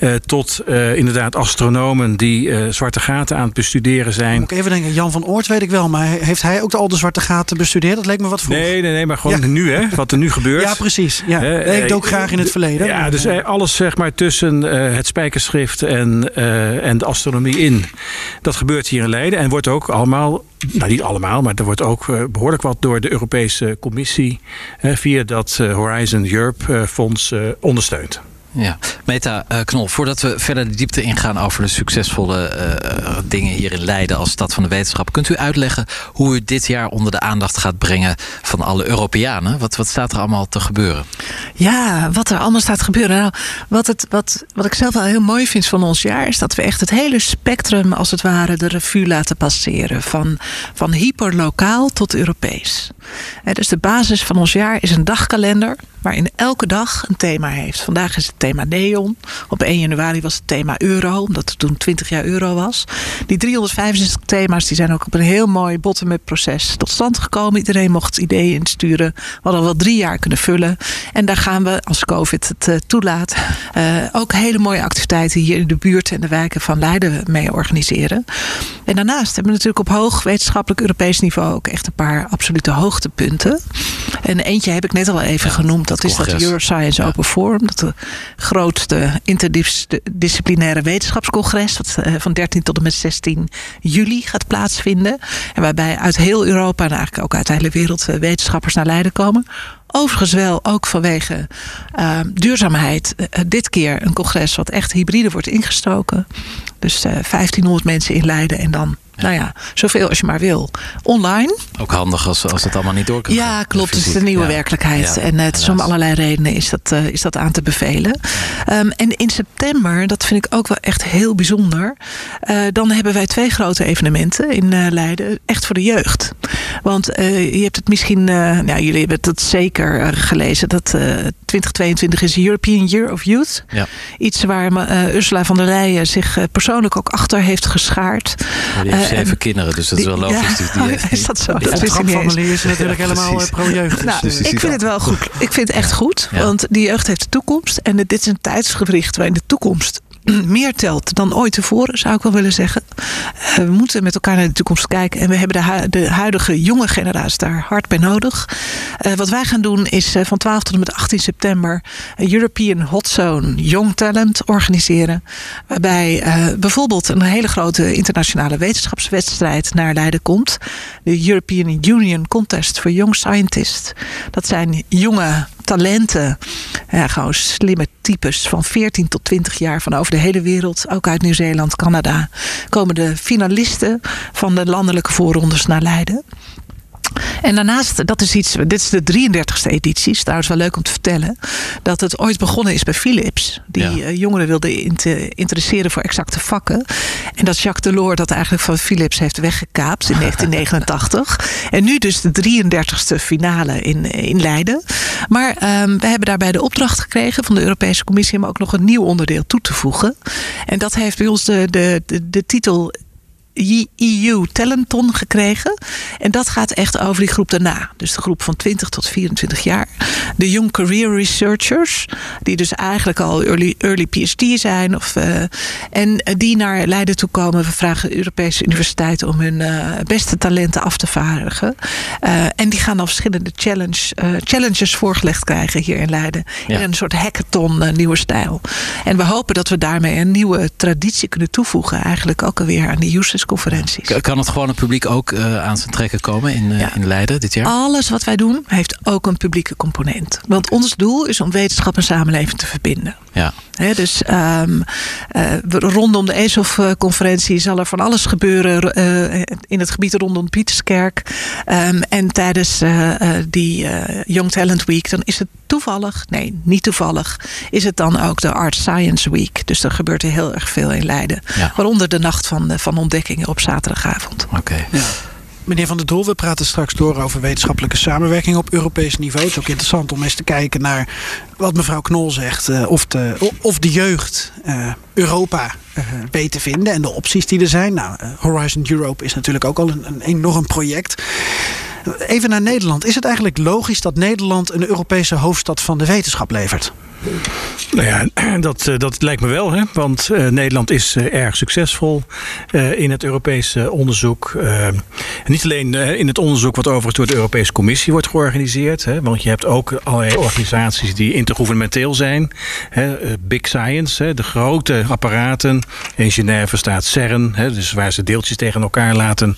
Uh, tot inderdaad astronomen die zwarte gaten aan het bestuderen zijn. Moet ik even denken, Jan van Oort weet ik wel. Maar heeft hij ook al de zwarte gaten bestudeerd? Dat leek me wat vroeg. Nee, nee, nee maar gewoon ja. nu, hè? Wat er nu gebeurt. Ja, precies. Ja. ik dook graag in het verleden. Ja, dus alles zeg maar tussen het spijkerschrift en en de astronomie in. Dat gebeurt hier in Leiden en wordt ook allemaal, nou niet allemaal, maar er wordt ook behoorlijk wat door de Europese Commissie via dat Horizon Europe Fonds ondersteund. Ja, Meta uh, Knol, voordat we verder de diepte ingaan over de succesvolle uh, dingen hier in Leiden als stad van de wetenschap, kunt u uitleggen hoe u dit jaar onder de aandacht gaat brengen van alle Europeanen? Wat, wat staat er allemaal te gebeuren? Ja, wat er allemaal staat te gebeuren. Nou, wat, het, wat, wat ik zelf wel heel mooi vind van ons jaar is dat we echt het hele spectrum, als het ware, de revue laten passeren. Van, van hyperlokaal tot Europees. dus de basis van ons jaar is een dagkalender waarin elke dag een thema heeft. Vandaag is het thema neon. Op 1 januari was het thema euro, omdat het toen 20 jaar euro was. Die 365 thema's die zijn ook op een heel mooi bottom-up proces tot stand gekomen. Iedereen mocht ideeën insturen. We hadden wel drie jaar kunnen vullen. En daar gaan we, als COVID het uh, toelaat, uh, ook hele mooie activiteiten hier in de buurt en de wijken van Leiden mee organiseren. En daarnaast hebben we natuurlijk op hoog wetenschappelijk Europees niveau ook echt een paar absolute hoogtepunten. En eentje heb ik net al even genoemd. Dat is dat Euroscience ja. Open Forum. Dat grootste interdisciplinaire wetenschapscongres. Dat van 13 tot en met 16 juli gaat plaatsvinden. En waarbij uit heel Europa en eigenlijk ook uit de hele wereld wetenschappers naar Leiden komen. Overigens wel ook vanwege uh, duurzaamheid. Uh, dit keer een congres wat echt hybride wordt ingestoken. Dus uh, 1500 mensen in Leiden en dan. Nou ja, zoveel als je maar wil. Online. Ook handig als, als het allemaal niet door kan Ja, klopt. Het is de nieuwe ja. werkelijkheid. Ja, en het is om allerlei redenen is dat, uh, is dat aan te bevelen. Um, en in september, dat vind ik ook wel echt heel bijzonder. Uh, dan hebben wij twee grote evenementen in uh, Leiden. Echt voor de jeugd. Want je hebt het misschien, nou, jullie hebben het zeker gelezen. Dat 2022 is European Year of Youth. Ja. Iets waar Ursula van der Leyen zich persoonlijk ook achter heeft geschaard zeven kinderen, dus dat is wel logisch. Ja, die, die, is dat zo? Die dat opdrachtfamilie is natuurlijk ja, helemaal pro-jeugd. Nou, dus ik vind het wel goed. Ik vind het echt goed, want die jeugd heeft de toekomst. En dit is een tijdsgewricht waarin de toekomst meer telt dan ooit tevoren, zou ik wel willen zeggen. Uh, we moeten met elkaar naar de toekomst kijken. En we hebben de, hu de huidige jonge generatie daar hard bij nodig. Uh, wat wij gaan doen is uh, van 12 tot en met 18 september... een European Hot Zone Young Talent organiseren. Waarbij bijvoorbeeld een hele grote internationale wetenschapswedstrijd naar Leiden komt. De European Union Contest for Young Scientists. Dat zijn jonge talenten. Ja, gewoon slimme types van 14 tot 20 jaar van over de hele wereld. Ook uit Nieuw-Zeeland, Canada. Komen de finalisten van de landelijke voorrondes naar Leiden. En daarnaast, dat is iets, dit is de 33ste editie. Is trouwens wel leuk om te vertellen. Dat het ooit begonnen is bij Philips. Die eh, jongeren wilden interesseren voor exacte vakken. En dat Jacques Delors dat eigenlijk van Philips heeft weggekaapt in 1989. en nu dus de 33ste finale in, in Leiden. Maar um, we hebben daarbij de opdracht gekregen van de Europese Commissie om ook nog een nieuw onderdeel toe te voegen. En dat heeft bij ons de, de, de titel EU Talenton gekregen. En dat gaat echt over die groep daarna. Dus de groep van 20 tot 24 jaar. De Young Career Researchers. Die dus eigenlijk al early, early PhD zijn. Of, uh, en die naar Leiden toe komen. We vragen de Europese universiteiten om hun uh, beste talenten af te vaardigen. Uh, en die gaan dan verschillende challenge, challenges voorgelegd krijgen hier in Leiden. Ja. In een soort hackathon nieuwe stijl. En we hopen dat we daarmee een nieuwe traditie kunnen toevoegen. Eigenlijk ook alweer aan die users conferenties. Kan het gewone publiek ook uh, aan zijn trekken komen in, uh, in Leiden dit jaar? Alles wat wij doen heeft ook een publieke component. Want ons doel is om wetenschap en samenleving te verbinden. Ja. He, dus um, uh, rondom de ESOF-conferentie zal er van alles gebeuren in het gebied rondom Pieterskerk. Um, en tijdens die Young Talent Week, dan is het toevallig, nee, niet toevallig, is het dan ook de Art Science Week. Dus er gebeurt er heel erg veel in Leiden. Ja. Waaronder de nacht van, van op zaterdagavond. Oké. Okay. Ja. Meneer Van der Doel, we praten straks door over wetenschappelijke samenwerking op Europees niveau. Het is ook interessant om eens te kijken naar wat mevrouw Knol zegt. Uh, of, de, of de jeugd uh, Europa weet te vinden en de opties die er zijn. Nou, Horizon Europe is natuurlijk ook al een, een enorm project. Even naar Nederland. Is het eigenlijk logisch dat Nederland een Europese hoofdstad van de wetenschap levert? Nou ja, dat, dat lijkt me wel. Hè? Want uh, Nederland is uh, erg succesvol in het Europese onderzoek. niet alleen in het onderzoek wat overigens door de Europese Commissie wordt georganiseerd. Hè? Want je hebt ook allerlei organisaties die intergouvernementeel zijn. Hè? Big Science, hè? de grote apparaten. In Genève staat CERN, hè? dus waar ze deeltjes tegen elkaar laten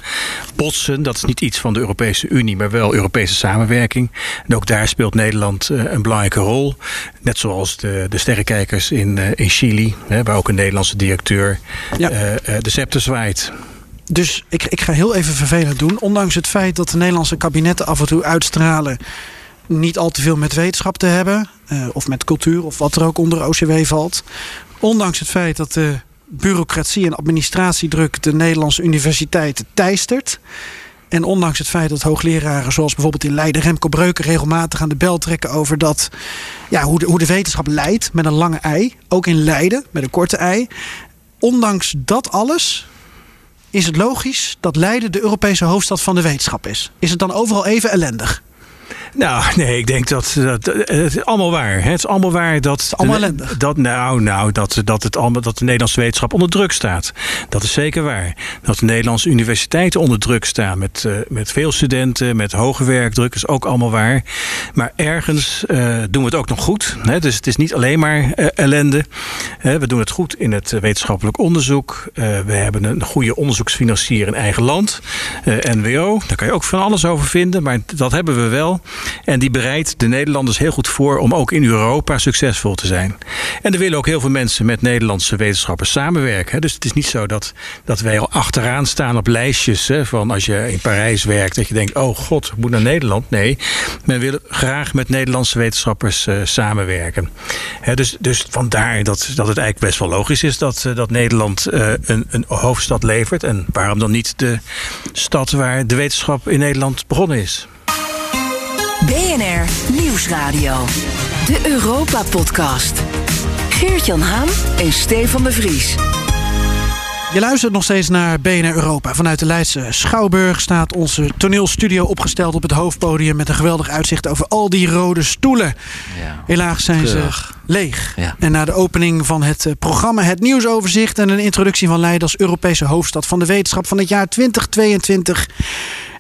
botsen. Dat is niet iets van de Europese Unie, maar wel Europese samenwerking. En ook daar speelt Nederland een belangrijke rol. Net zoals de, de sterrenkijkers in, uh, in Chili, hè, waar ook een Nederlandse directeur ja. uh, uh, de scepter zwaait. Dus ik, ik ga heel even vervelend doen. Ondanks het feit dat de Nederlandse kabinetten af en toe uitstralen niet al te veel met wetenschap te hebben, of met cultuur of wat er ook onder OCW valt. Ondanks het feit dat de bureaucratie en administratiedruk de Nederlandse universiteiten teistert. En ondanks het feit dat hoogleraren, zoals bijvoorbeeld in Leiden, Remco Breuken, regelmatig aan de bel trekken over dat, ja, hoe, de, hoe de wetenschap leidt met een lange ei. Ook in Leiden met een korte ei. Ondanks dat alles is het logisch dat Leiden de Europese hoofdstad van de wetenschap is. Is het dan overal even ellendig? Nou, nee, ik denk dat, dat het is allemaal waar. Het is allemaal waar dat. Allemaal ellendig. Dat, nou, nou, dat, dat, het allemaal, dat de Nederlandse wetenschap onder druk staat. Dat is zeker waar. Dat de Nederlandse universiteiten onder druk staan. Met, uh, met veel studenten, met hoge werkdruk. is ook allemaal waar. Maar ergens uh, doen we het ook nog goed. Hè? Dus het is niet alleen maar uh, ellende. we doen het goed in het wetenschappelijk onderzoek. we hebben een goede onderzoeksfinancier in eigen land. NWO. Daar kan je ook van alles over vinden. Maar dat hebben we wel. En die bereidt de Nederlanders heel goed voor om ook in Europa succesvol te zijn. En er willen ook heel veel mensen met Nederlandse wetenschappers samenwerken. Dus het is niet zo dat, dat wij al achteraan staan op lijstjes hè, van als je in Parijs werkt, dat je denkt: oh god, ik moet naar Nederland. Nee, men wil graag met Nederlandse wetenschappers uh, samenwerken. Hè, dus, dus vandaar dat, dat het eigenlijk best wel logisch is dat, uh, dat Nederland uh, een, een hoofdstad levert. En waarom dan niet de stad waar de wetenschap in Nederland begonnen is? BNR Nieuwsradio. De Europa Podcast. Geert-Jan Haan en Stefan de Vries. Je luistert nog steeds naar BNR Europa. Vanuit de Leidse Schouwburg staat onze toneelstudio opgesteld op het hoofdpodium... met een geweldig uitzicht over al die rode stoelen. Ja. Helaas zijn Keurig. ze leeg. Ja. En na de opening van het eh, programma Het Nieuwsoverzicht... en een introductie van Leiden als Europese hoofdstad van de wetenschap van het jaar 2022...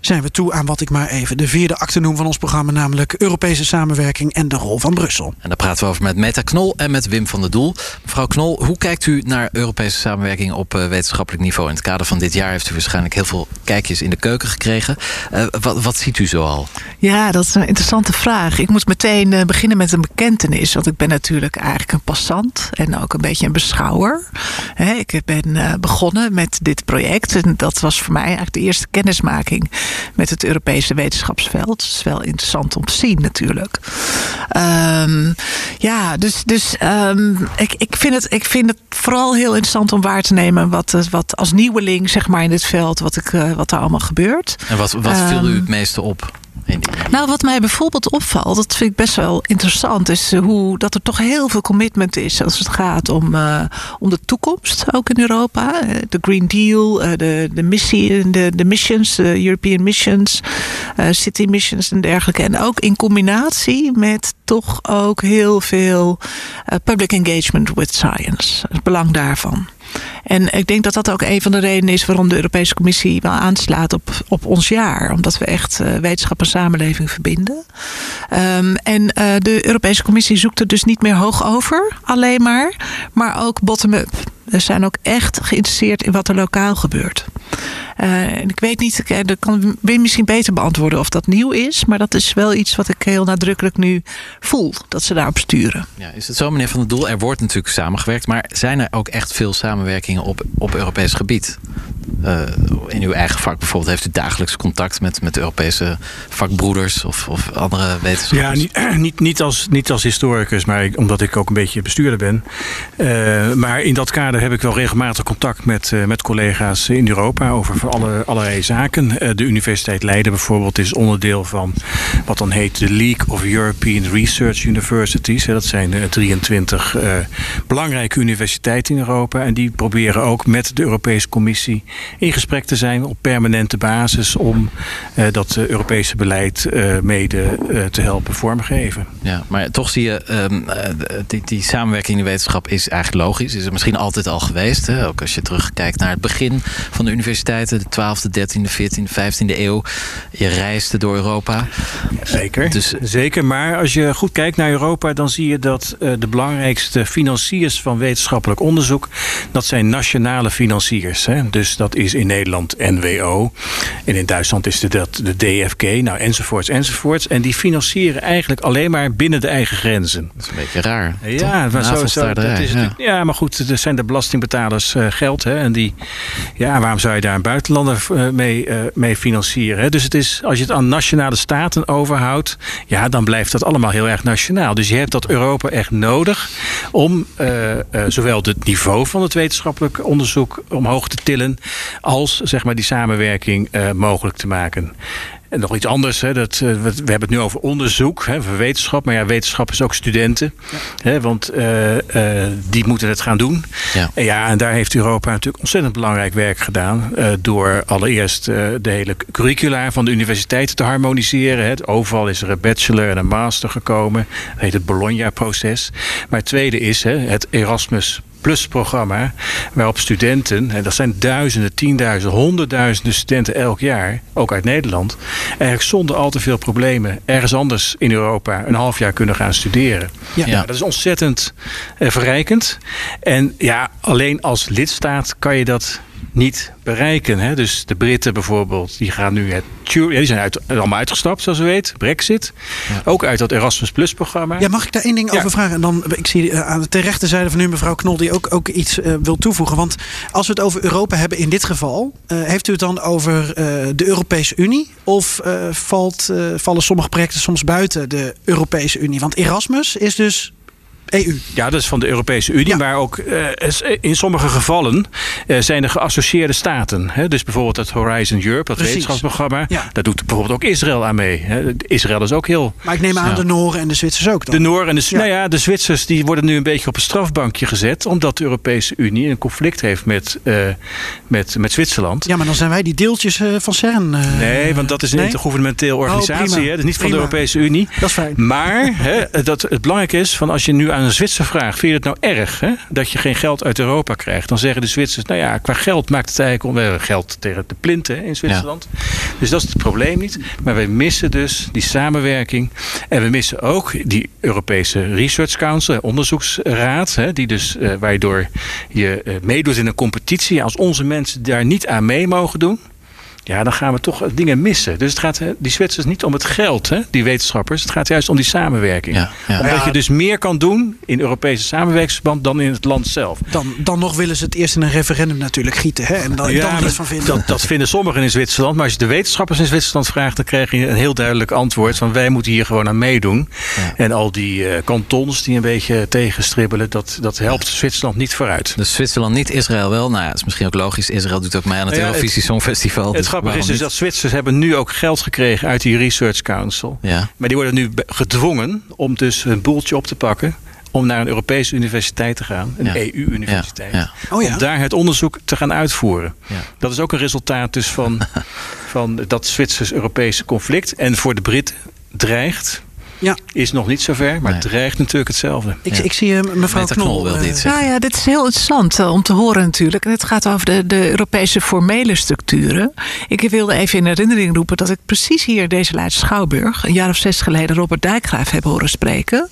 zijn we toe aan wat ik maar even de vierde acte noem van ons programma, namelijk Europese samenwerking en de rol van Brussel. En daar praten we over met Meta Knol en met Wim van der Doel. Mevrouw Knol, hoe kijkt u naar Europese samenwerking op uh, wetenschappelijk niveau? In het kader van dit jaar heeft u waarschijnlijk heel veel kijkjes in de keuken gekregen. Uh, wat, wat, ziet u zo al? Ja, dat is een interessante vraag. Ik moet meteen uh, beginnen met een bekentenis. Want ik ben natuurlijk eigenlijk een passant en ook een beetje een beschouwer. He, ik ben begonnen met dit project. En dat was voor mij eigenlijk de eerste kennismaking met het Europese wetenschapsveld. Het is wel interessant om te zien natuurlijk. Um, ja, dus, dus um, ik, ik, vind het, ik vind het vooral heel interessant om waar te nemen wat, wat als nieuweling zeg maar in dit veld, wat, ik, uh, wat er allemaal gebeurt. En wat, wat viel u het meeste op? Nou, wat mij bijvoorbeeld opvalt, dat vind ik best wel interessant, is eh, hoe dat er toch heel veel commitment is als het gaat om, uh, om de toekomst, ook in Europa. De Green Deal, de, de missie, de, de missions, de European missions, city missions en dergelijke. En ook in combinatie met toch ook heel veel public engagement with science. Het belang daarvan. En ik denk dat dat ook een van de redenen is waarom de Europese Commissie wel aanslaat op, op ons jaar. Omdat we echt uh, wetenschap en samenleving verbinden. Um, en uh, de Europese Commissie zoekt er dus niet meer hoog over, alleen maar, maar ook bottom-up. We zijn ook echt geïnteresseerd in wat er lokaal gebeurt. Uh, en ik weet niet, dat kan Wim misschien beter beantwoorden of dat nieuw is. Maar dat is wel iets wat ik heel nadrukkelijk nu voel, dat ze daarop sturen. Ja, is het zo, meneer Van der Doel? Er wordt natuurlijk samengewerkt. Maar zijn er ook echt veel samenwerkingen op, op Europees gebied? Uh, in uw eigen vak bijvoorbeeld, heeft u dagelijks contact met, met Europese vakbroeders of, of andere wetenschappers? Ja, niet, niet, niet, als, niet als historicus, maar ik, omdat ik ook een beetje bestuurder ben. Uh, maar in dat kader heb ik wel regelmatig contact met, uh, met collega's in Europa over alle, allerlei zaken. de Universiteit Leiden bijvoorbeeld is onderdeel van wat dan heet de League of European Research Universities. Dat zijn 23 belangrijke universiteiten in Europa. En die proberen ook met de Europese Commissie in gesprek te zijn op permanente basis om dat Europese beleid mede te helpen vormgeven. Ja, maar toch zie je, um, die, die, samenwerking in de wetenschap is eigenlijk logisch. Is er misschien altijd al geweest. Ook als je terugkijkt naar het begin van de universiteiten, de 12e, 13e, 14e, 15e eeuw. Je reisde door Europa. Zeker, dus, zeker. Maar als je goed kijkt naar Europa, dan zie je dat de belangrijkste financiers van wetenschappelijk onderzoek, dat zijn nationale financiers. Hè? Dus dat is in Nederland NWO. En in Duitsland is dat de DFK, nou enzovoorts enzovoorts. En die financieren eigenlijk alleen maar binnen de eigen grenzen. Dat is een beetje raar. Ja, maar zo, zo, dat is ja. ja, maar goed, er zijn de belastingbetalers uh, geld. Hè, en die, ja, waarom zou je daar een buitenlander uh, mee, uh, mee financieren? Dus het is, als je het aan nationale staten overhoudt, ja, dan blijft dat allemaal heel erg nationaal. Dus je hebt dat Europa echt nodig om zowel het niveau van het wetenschappelijk onderzoek omhoog te tillen, als zeg maar, die samenwerking mogelijk te maken. En nog iets anders, hè, dat, uh, we hebben het nu over onderzoek, hè, over wetenschap. Maar ja, wetenschap is ook studenten. Ja. Hè, want uh, uh, die moeten het gaan doen. Ja. En, ja, en daar heeft Europa natuurlijk ontzettend belangrijk werk gedaan. door allereerst de hele curricula van de universiteiten te harmoniseren. Hè. Overal is er een bachelor en een master gekomen. Dat heet het Bologna-proces. Maar het tweede is hè, het Erasmus Plus programma, waarop studenten, en dat zijn duizenden, tienduizenden, honderdduizenden studenten elk jaar, ook uit Nederland, eigenlijk zonder al te veel problemen ergens anders in Europa een half jaar kunnen gaan studeren. Ja, ja dat is ontzettend eh, verrijkend. En ja, alleen als lidstaat kan je dat niet bereiken. Hè? Dus de Britten bijvoorbeeld, die gaan nu het ja, die zijn uit, allemaal uitgestapt, zoals we weten. Brexit. Ja. Ook uit dat Erasmus Plus programma. Ja, mag ik daar één ding ja. over vragen? En dan, ik zie uh, aan de rechterzijde van u mevrouw Knol die ook, ook iets uh, wil toevoegen. Want als we het over Europa hebben in dit geval, uh, heeft u het dan over de Europese Unie? Of valt, vallen sommige projecten soms buiten de Europese Unie? Want Erasmus is dus EU. Ja, dat is van de Europese Unie. Ja. Maar ook uh, in sommige gevallen uh, zijn er geassocieerde staten. Hè? Dus bijvoorbeeld het Horizon Europe, dat Precies. wetenschapsprogramma. Ja. Daar doet bijvoorbeeld ook Israël aan mee. Hè? Israël is ook heel... Maar ik neem aan ja. de Nooren en de Zwitsers ook dan? De Nooren en de, nou ja, de Zwitsers die worden nu een beetje op een strafbankje gezet. Omdat de Europese Unie een conflict heeft met, uh, met, met Zwitserland. Ja, maar dan zijn wij die deeltjes van CERN. nee, want dat is een nee? intergouvernementeel organisatie. Oh, hè? Dat is niet van de Europese Unie. Dat is fijn. Maar hè, dat, het belangrijke is, van als je nu aan aan een Zwitser vraag: vind je het nou erg hè, dat je geen geld uit Europa krijgt? Dan zeggen de Zwitsers: nou ja, qua geld maakt het eigenlijk om. We hebben geld tegen de plinten in Zwitserland. Dus dat is het probleem niet. Maar wij missen dus die samenwerking. En we missen ook die Europese Research Council, onderzoeksraad, hè, die dus, uh, waardoor je uh, meedoet in een competitie. Als onze mensen daar niet aan mee mogen doen ja, dan gaan we toch dingen missen. Dus het gaat die Zwitsers niet om het geld, hè, die wetenschappers. Het gaat juist om die samenwerking. Ja, ja. Omdat je dus meer kan doen in Europese samenwerkingsverband dan in het land zelf. Dan, dan nog willen ze het eerst in een referendum natuurlijk gieten. Hè, en dan, ja, dan van vinden. Dat, dat vinden sommigen in Zwitserland. Maar als je de wetenschappers in Zwitserland vraagt, dan krijg je een heel duidelijk antwoord van wij moeten hier gewoon aan meedoen. En al die uh, kantons die een beetje tegenstribbelen, dat, dat helpt Zwitserland niet vooruit. Dus Zwitserland niet, Israël wel. Nou ja, dat is misschien ook logisch. Israël doet ook mee aan het Eurovisie Songfestival. Het grappige is dus dat Zwitsers hebben nu ook geld gekregen uit die Research Council. Ja. Maar die worden nu gedwongen om dus een boeltje op te pakken om naar een Europese universiteit te gaan, een ja. EU-universiteit. Ja. Ja. Oh om daar het onderzoek te gaan uitvoeren. Dat is ook een resultaat dus van, van dat Zwitsers-Europese conflict. En voor de Britten dreigt ja. Is nog niet zover, maar nee. het dreigt natuurlijk hetzelfde. Ik, ja. ik zie uh, mevrouw Meta Knol. wil dit nou ja, dit is heel interessant uh, om te horen natuurlijk. En het gaat over de, de Europese formele structuren. Ik wilde even in herinnering roepen dat ik precies hier deze Leidse Schouwburg... een jaar of zes geleden Robert Dijkgraaf heb horen spreken.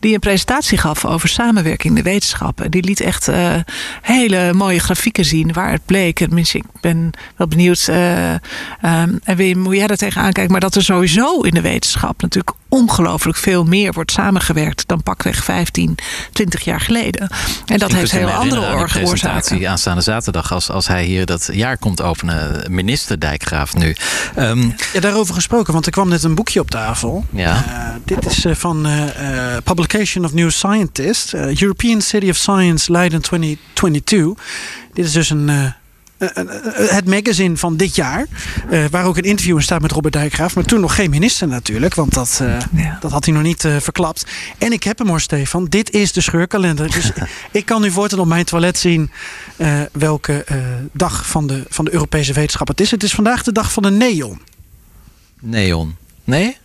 Die een presentatie gaf over samenwerking in de wetenschappen. Die liet echt uh, hele mooie grafieken zien waar het bleek. Tenminste, ik ben wel benieuwd, um, en Wim, hoe jij daar tegenaan kijkt... maar dat er sowieso in de wetenschap natuurlijk ongelooflijk veel meer wordt samengewerkt dan pakweg 15, 20 jaar geleden. En dat heeft heel andere oorzaken. presentatie aanstaande zaterdag als, als hij hier dat jaar komt openen. Minister Dijkgraaf nu. Um, ja, daarover gesproken, want er kwam net een boekje op tafel. Ja. Uh, dit is uh, van uh, Publication of New Scientist. European City of Science Leiden 2022. Dit is dus een het magazine van dit jaar. Uh, waar ook een interview in staat met Robert Dijkgraaf. Maar toen nog geen minister natuurlijk. Want dat, uh, ja. dat had hij nog niet uh, verklapt. En ik heb hem hoor, Stefan. Dit is de scheurkalender. Dus ik kan nu voortaan op mijn toilet zien welke dag van de, van de Europese wetenschap het is. Het is vandaag de dag van de neon. Neon? Nee?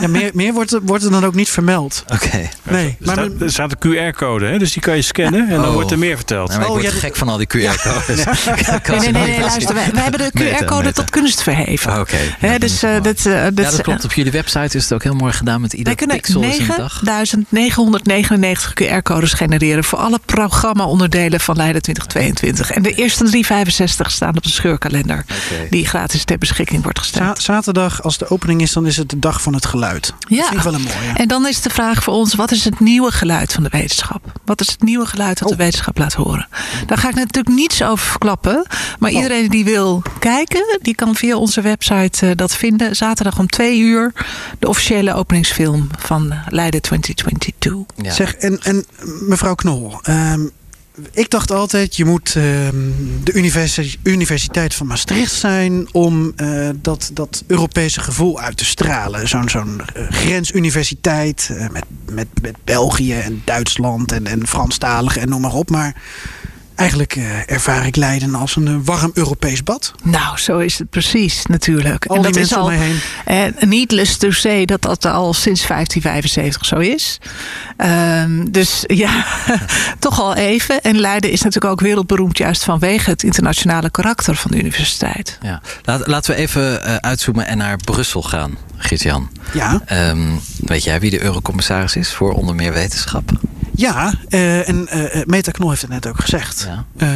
Ja, meer, meer wordt, er, wordt er dan ook niet vermeld. Oké. Okay. Nee, maar er staat, er staat een QR-code, dus die kan je scannen en dan oh. wordt er meer verteld. Nee, ik Oh, word ja, gek van al die QR-codes. nee, nee, nee, nee luister, wij, wij hebben de QR-code tot kunst verheven. Oké. Okay. dus, uh, dat, uh, dat, ja, dat klopt. Op jullie website is het ook heel mooi gedaan met ieder pixel is een dag. 9999 QR-codes genereren voor alle programma-onderdelen van Leiden 2022. En de eerste 365 staan op de scheurkalender. Okay. Die gratis ter beschikking wordt gesteld. Zaterdag, als de opening is, dan is het de dag van het geluid. Ja. Dat vind ik wel een mooie. En dan is de vraag voor ons: wat is het nieuwe geluid van de wetenschap? Wat is het nieuwe geluid dat oh. de wetenschap laat horen? Daar ga ik natuurlijk niets over verklappen. Maar oh. iedereen die wil kijken, die kan via onze website uh, dat vinden. Zaterdag om twee uur de officiële openingsfilm van Leiden 2022. Ja. Zeg, en, en mevrouw Knol. Um, ik dacht altijd, je moet uh, de universiteit, van Maastricht zijn om uh, dat, dat Europese gevoel uit te stralen. Zo'n zo'n uh, grensuniversiteit uh, met, met, met België en Duitsland en, en Franstaligen en noem maar op. Maar eigenlijk uh, ervaar ik Leiden als een uh, warm Europees bad. Nou, zo is het precies natuurlijk. Al en die dat mensen is al, om mij heen. Uh, needless to say dat dat al sinds 1575 zo is. Um, dus ja, toch al even. En Leiden is natuurlijk ook wereldberoemd juist vanwege het internationale karakter van de universiteit. Ja. Laat, laten we even uh, uitzoomen en naar Brussel gaan, Gert-Jan. Ja. Um, weet jij wie de eurocommissaris is voor onder meer wetenschap? Ja, uh, en uh, Meta Knol heeft het net ook gezegd. Ja.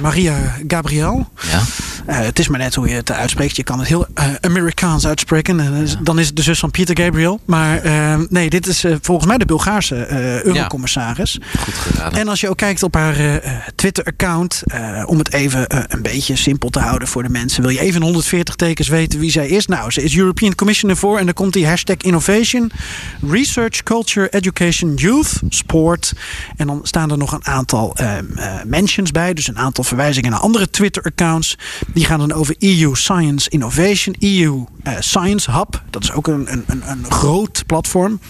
Maria Gabriel. Ja. Het is maar net hoe je het uitspreekt. Je kan het heel Amerikaans uitspreken. Ja. Dan is het de zus van Pieter Gabriel. Maar nee, dit is volgens mij de Bulgaarse eurocommissaris. Ja. Goed gedaan. En als je ook kijkt op haar Twitter-account. om het even een beetje simpel te houden voor de mensen. Wil je even in 140 tekens weten wie zij is? Nou, ze is European Commissioner voor. En dan komt die hashtag Innovation. Research, Culture, Education, Youth, Sport. En dan staan er nog een aantal uh, mentions bij. Dus een aantal verwijzingen naar andere Twitter-accounts. Die gaan dan over EU Science Innovation. EU uh, Science Hub. Dat is ook een, een, een, groot platform.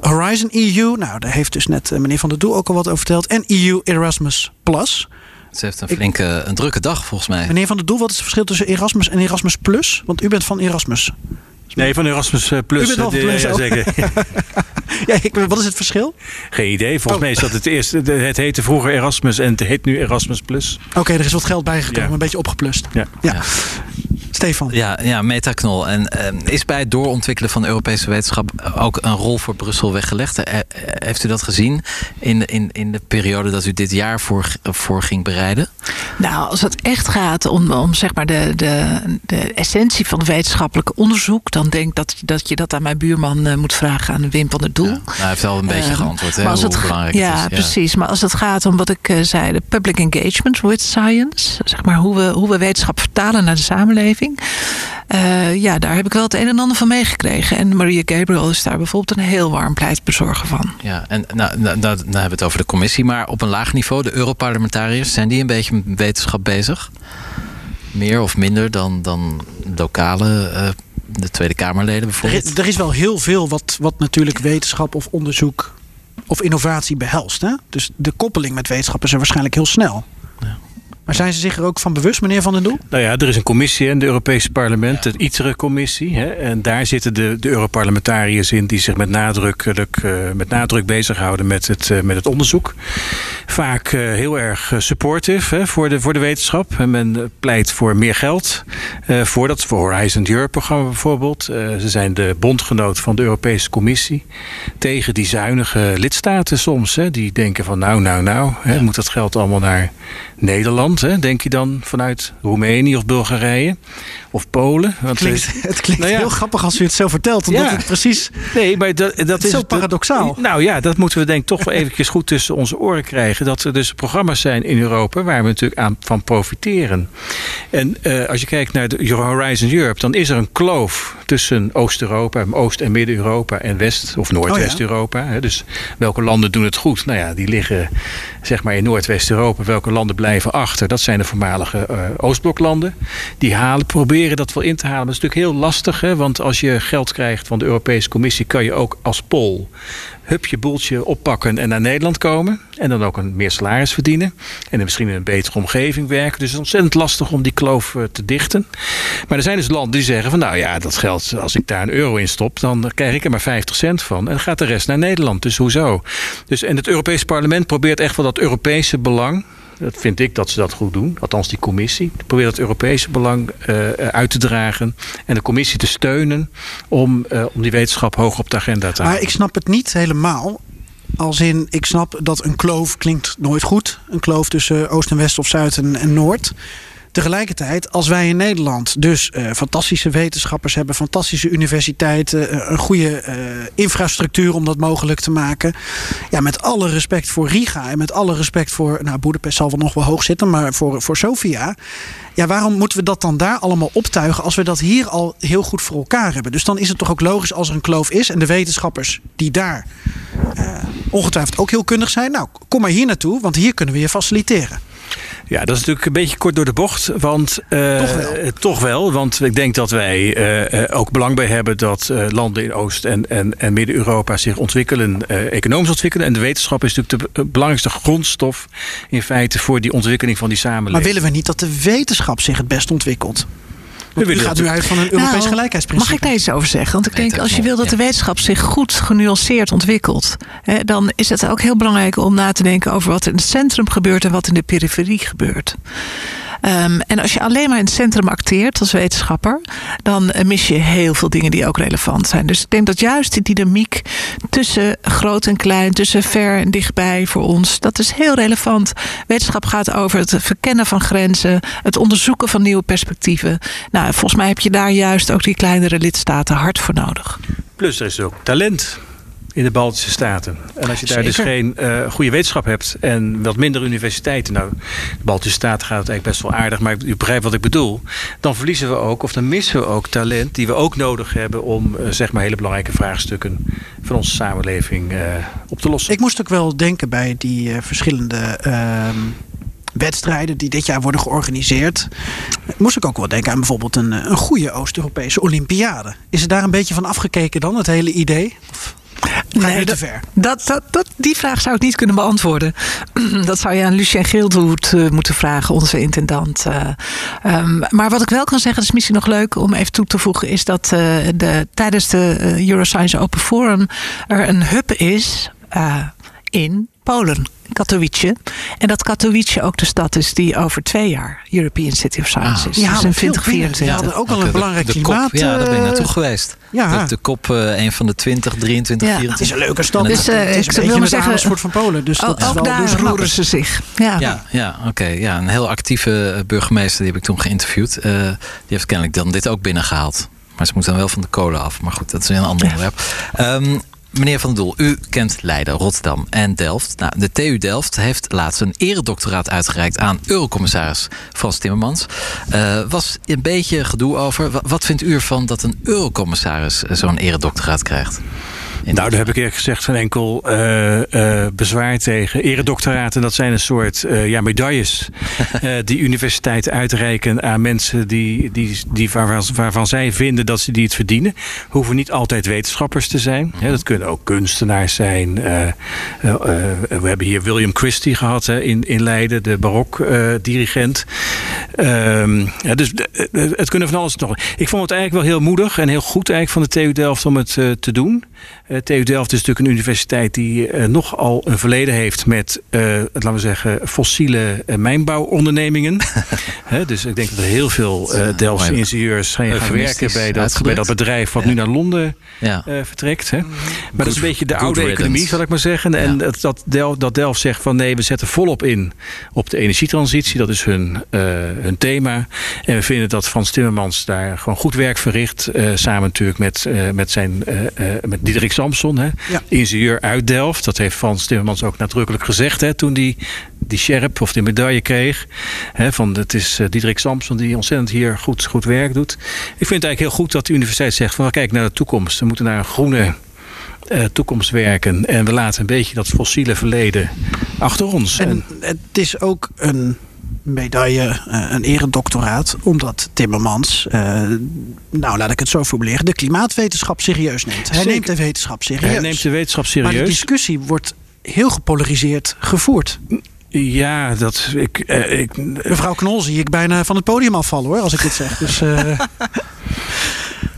Horizon EU. Nou, daar heeft dus net meneer Van der Doel ook al wat over verteld. En EU Erasmus Plus. Ze heeft een flinke, een drukke dag volgens mij. Meneer Van der Doel, wat is het verschil tussen Erasmus en Erasmus Plus? Want u bent van Erasmus. Nee, van Erasmus eh, Plus. U bent wel eh, Plus ja, ook. zeker. ja, ik, wat is het verschil? Geen idee. Volgens Oh. mij is dat het eerste. Het heette vroeger Erasmus en het heet nu Erasmus Plus. Oké, er is wat geld bijgekomen, Ja. een beetje opgeplust. Ja. Ja. Stefan. Ja, ja metaknol. En eh, is bij het doorontwikkelen van de Europese wetenschap ook een rol voor Brussel weggelegd? Eh, eh, heeft u dat gezien in, de- in, in de periode dat u dit jaar voor, voor ging bereiden? Nou, als het echt gaat om, om zeg maar de, de, de essentie van wetenschappelijk onderzoek, dan denk ik dat, dat je dat aan mijn buurman eh, moet vragen, aan Wim van der Doel. Nou, hij heeft wel een beetje Ehm, geantwoord, hè, maar als hoe het belangrijk ja, het is. precies. Maar als het gaat om wat ik zei, de public engagement with science, zeg maar hoe we, hoe we wetenschap vertalen naar de samenleving. Eh, ja, daar heb ik wel het een en ander van meegekregen. En Maria Gabriel is daar bijvoorbeeld een heel warm pleitbezorger van. Ja, en nou, nou, nou, nou hebben we het over de commissie, maar op een laag niveau, de Europarlementariërs, zijn die een beetje met wetenschap bezig? Meer of minder dan, dan lokale, eh, de Tweede Kamerleden Er, bijvoorbeeld? is- er is wel heel veel wat, wat natuurlijk wetenschap of onderzoek of innovatie behelst. Hè? Dus de koppeling met wetenschap is er waarschijnlijk heel snel. Maar zijn ze zich er ook van bewust, meneer Van den Doel? Nou ja, er is een commissie in het Europese parlement, de ITER-commissie. hè, En daar zitten de, de Europarlementariërs in die zich met, nadrukkelijk, eh, met nadruk bezighouden met het, eh, met het onderzoek. Vaak eh, heel erg supportive hè, voor, de, voor de wetenschap. En men pleit voor meer geld. eh, voor dat voor Horizon Europe-programma bijvoorbeeld. Eh, ze zijn de bondgenoot van de Europese Commissie. Tegen die zuinige lidstaten soms. Hè, die denken van nou, nou, nou. Hè, Moet dat geld allemaal naar Nederland? Hè, denk je dan vanuit Roemenië of Bulgarije? Of Polen? Want Klinkt, eh, het klinkt nou ja. heel grappig als u het zo vertelt. Omdat Ja. het precies... Nee, maar dat, dat is is zo paradoxaal. nou ja, dat moeten we denk ik toch wel eventjes goed tussen onze oren krijgen. Dat er dus programma's zijn in Europa waar we natuurlijk aan van profiteren. En eh, als je kijkt naar de Horizon Europe, dan is er een kloof tussen Oost-Europa, Oost- en Midden-Europa en West- of Noordwest-Europa. Hè. Dus welke landen doen het goed? Nou ja, die liggen zeg maar in Noordwest-Europa. Welke landen blijven achter? Dat zijn de voormalige eh, Oostbloklanden. Die halen, proberen dat wel in te halen. Maar dat is natuurlijk heel lastig. Hè? Want als je geld krijgt van de Europese Commissie... kan je ook als Pool hup je boeltje oppakken en naar Nederland komen. En dan ook een meer salaris verdienen. En misschien in een betere omgeving werken. Dus het is ontzettend lastig om die kloof eh, te dichten. Maar er zijn dus landen die zeggen van... nou ja, dat geld, als ik daar een euro in stop... dan krijg ik er maar 50 cent van. En dan gaat de rest naar Nederland. Dus hoezo? Dus, en het Europese parlement probeert echt wel dat Europese belang... Dat vind ik dat ze dat goed doen. Althans, die commissie. Probeert het Europese belang eh, uit te dragen. En de commissie te steunen om, eh, om die wetenschap hoog op de agenda te Maar houden. ik snap het niet helemaal. Als in, ik snap dat een kloof klinkt nooit goed. Een kloof tussen Oost en West of Zuid en, en Noord. Tegelijkertijd, als wij in Nederland dus eh, fantastische wetenschappers hebben, fantastische universiteiten, eh, een goede eh, infrastructuur om dat mogelijk te maken. Ja, met alle respect voor Riga en met alle respect voor, nou, Boedapest zal wel nog wel hoog zitten, maar voor, voor Sofia. Ja, waarom moeten we dat dan daar allemaal optuigen als we dat hier al heel goed voor elkaar hebben? Dus dan is het toch ook logisch als er een kloof is en de wetenschappers die daar ongetwijfeld ook heel kundig zijn. Nou, kom maar hier naartoe, want hier kunnen we je faciliteren. Ja, dat is natuurlijk een beetje kort door de bocht. Want, eh, Toch wel. eh, toch wel, want ik denk dat wij eh, ook belang bij hebben dat landen in Oost- en, en, en Midden-Europa zich ontwikkelen, economisch ontwikkelen. En de wetenschap is natuurlijk de belangrijkste grondstof in feite voor die ontwikkeling van die samenleving. Maar willen we niet dat de wetenschap zich het best ontwikkelt? Want u gaat nu uit van een Europees Nou, gelijkheidsprincipe. Mag ik daar iets over zeggen? Want ik denk, als je wil dat de wetenschap zich goed genuanceerd ontwikkelt, hè, dan is het ook heel belangrijk om na te denken over wat in het centrum gebeurt en wat in de periferie gebeurt. Ehm, en als je alleen maar in het centrum acteert als wetenschapper, dan eh, mis je heel veel dingen die ook relevant zijn. Dus ik denk dat juist die dynamiek tussen groot en klein, tussen ver en dichtbij voor ons, dat is heel relevant. Wetenschap gaat over het verkennen van grenzen, het onderzoeken van nieuwe perspectieven. Nou, volgens mij heb je daar juist ook die kleinere lidstaten hard voor nodig. Plus er is ook talent in de Baltische Staten. En als je daar dus geen eh, goede wetenschap hebt en wat minder universiteiten, nou, de Baltische Staten gaat het eigenlijk best wel aardig, maar u begrijpt wat ik bedoel, dan verliezen we ook, of dan missen we ook talent die we ook nodig hebben om eh, zeg maar hele belangrijke vraagstukken van onze samenleving eh, op te lossen. Ik moest ook wel denken bij die verschillende ehm, wedstrijden die dit jaar worden georganiseerd. Moest ik ook wel denken aan bijvoorbeeld een, een goede Oost-Europese Olympiade. Is er daar een beetje van afgekeken dan, het hele idee? Nee, te ver? Dat, dat, dat, die vraag zou ik niet kunnen beantwoorden. dat zou je aan Lucien Geeldoet uh, moeten vragen, onze intendant. Uh, um, maar wat ik wel kan zeggen, dat is misschien nog leuk om even toe te voegen, is dat uh, de, tijdens de Euroscience Open Forum er een hub is in Polen, Katowice. En dat Katowice ook de stad is die over twee jaar European City of Science ah, is. Ja, dus in 2024. Ja, hadden ook al een belangrijk klimaat. Kop, ja, daar ben ik naartoe geweest. Ja. De, de kop, uh, een van de 20, 23, ja. 24. Het is een leuke stad. Dus, uh, het is ik wil maar zeggen, soort van Polen. Dus dat ook, ook daar roeren ze zich. Ja, ja, ja oké. Okay. Ja, een heel actieve burgemeester, die heb ik toen geïnterviewd. Uh, die heeft kennelijk dan dit ook binnengehaald. Maar ze moeten dan wel van de kolen af. Maar goed, dat is een ander onderwerp. Um, Meneer Van Doel, u kent Leiden, Rotterdam en Delft. Nou, de TU Delft heeft laatst een eredoctoraat uitgereikt aan Eurocommissaris Frans Timmermans. Uh, was een beetje gedoe over. Wat vindt u ervan dat een Eurocommissaris zo'n eredoctoraat krijgt? Nou, daar heb ik eerlijk gezegd geen enkel uh, uh, bezwaar tegen. Eredoctoraten, dat zijn een soort uh, ja, medailles die universiteiten uitreiken aan mensen die, die, die waarvan, waarvan, zij vinden dat ze die het verdienen. Hoeven niet altijd wetenschappers te zijn. Dat kunnen ook kunstenaars zijn. we hebben hier William Christie gehad hè, in, in Leiden, de barok-dirigent. Ehm, ja, dus het kunnen van alles nog. Ik vond het eigenlijk wel heel moedig en heel goed eigenlijk van de TU Delft om het te doen. Uh, TU Delft is natuurlijk een universiteit die uh, nogal een verleden heeft met, uh, laten we zeggen, fossiele mijnbouwondernemingen. dus ik denk dat er heel veel Delftse ingenieurs gaan, gaan werken bij dat, bij dat bedrijf wat ja. nu naar Londen ja. vertrekt. Hè. Maar good, dat is een beetje de oude riddance. economie, zal ik maar zeggen. En dat, dat, Delft, dat Delft zegt van nee, we zetten volop in op de energietransitie. Dat is hun, hun thema. En we vinden dat Frans Timmermans daar gewoon goed werk verricht. samen natuurlijk met, met zijn met Diederik Samson, hè? Ja. ingenieur uit Delft. Dat heeft Frans Timmermans ook nadrukkelijk gezegd hè, toen die die sjerp of die medaille kreeg. Hè, van het is uh, Diederik Samson die ontzettend hier goed, goed werk doet. Ik vind het eigenlijk heel goed dat de universiteit zegt van kijk naar de toekomst. We moeten naar een groene uh, toekomst werken. En we laten een beetje dat fossiele verleden achter ons. En het is ook een medaille, uh, een eredoctoraat, omdat Timmermans, uh, nou laat ik het zo formuleren, de klimaatwetenschap serieus neemt. Hij neemt de wetenschap serieus. Hij neemt de wetenschap serieus. Maar de discussie wordt heel gepolariseerd gevoerd. Ja, dat ik, uh, ik. Mevrouw Knol zie ik bijna van het podium afvallen hoor, als ik dit zeg. Dus, uh...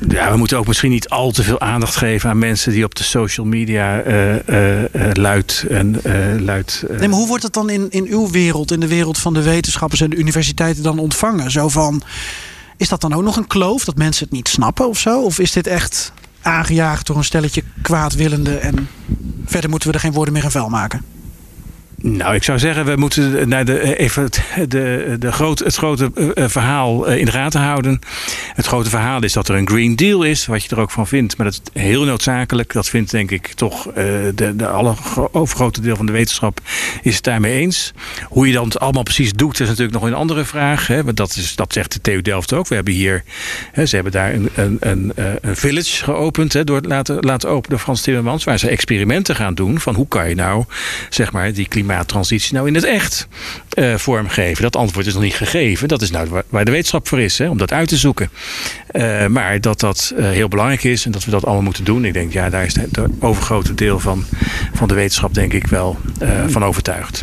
Ja, we moeten ook misschien niet al te veel aandacht geven aan mensen die op de social media uh, uh, luid en luid. Nee, maar hoe wordt het dan in, in uw wereld, in de wereld van de wetenschappers en de universiteiten dan ontvangen? Zo van, is dat dan ook nog een kloof dat mensen het niet snappen of zo? Of is dit echt aangejaagd door een stelletje kwaadwillenden en verder moeten we er geen woorden meer in vuil maken? Nou, ik zou zeggen, we moeten naar de, even het, de, de groot, het grote uh, verhaal uh, in de gaten houden. Het grote verhaal is dat er een Green Deal is, wat je er ook van vindt. Maar dat is heel noodzakelijk. Dat vindt denk ik toch uh, de, de alle overgrote deel van de wetenschap is het daarmee eens. Hoe je dan het allemaal precies doet, is natuurlijk nog een andere vraag. Hè? Want dat, is, dat zegt de TU Delft ook. We hebben hier, hè, ze hebben daar een, een, een, een village geopend, hè, door laten, laten openen door Frans Timmermans, waar ze experimenten gaan doen van hoe kan je nou, zeg maar, die klimaat klimaattransitie nou in het echt uh, vormgeven? Dat antwoord is nog niet gegeven. Dat is nou waar, de wetenschap voor is, hè, om dat uit te zoeken. Uh, maar dat dat uh, heel belangrijk is en dat we dat allemaal moeten doen. Ik denk, ja, daar is het overgrote deel van, van de wetenschap denk ik wel van overtuigd.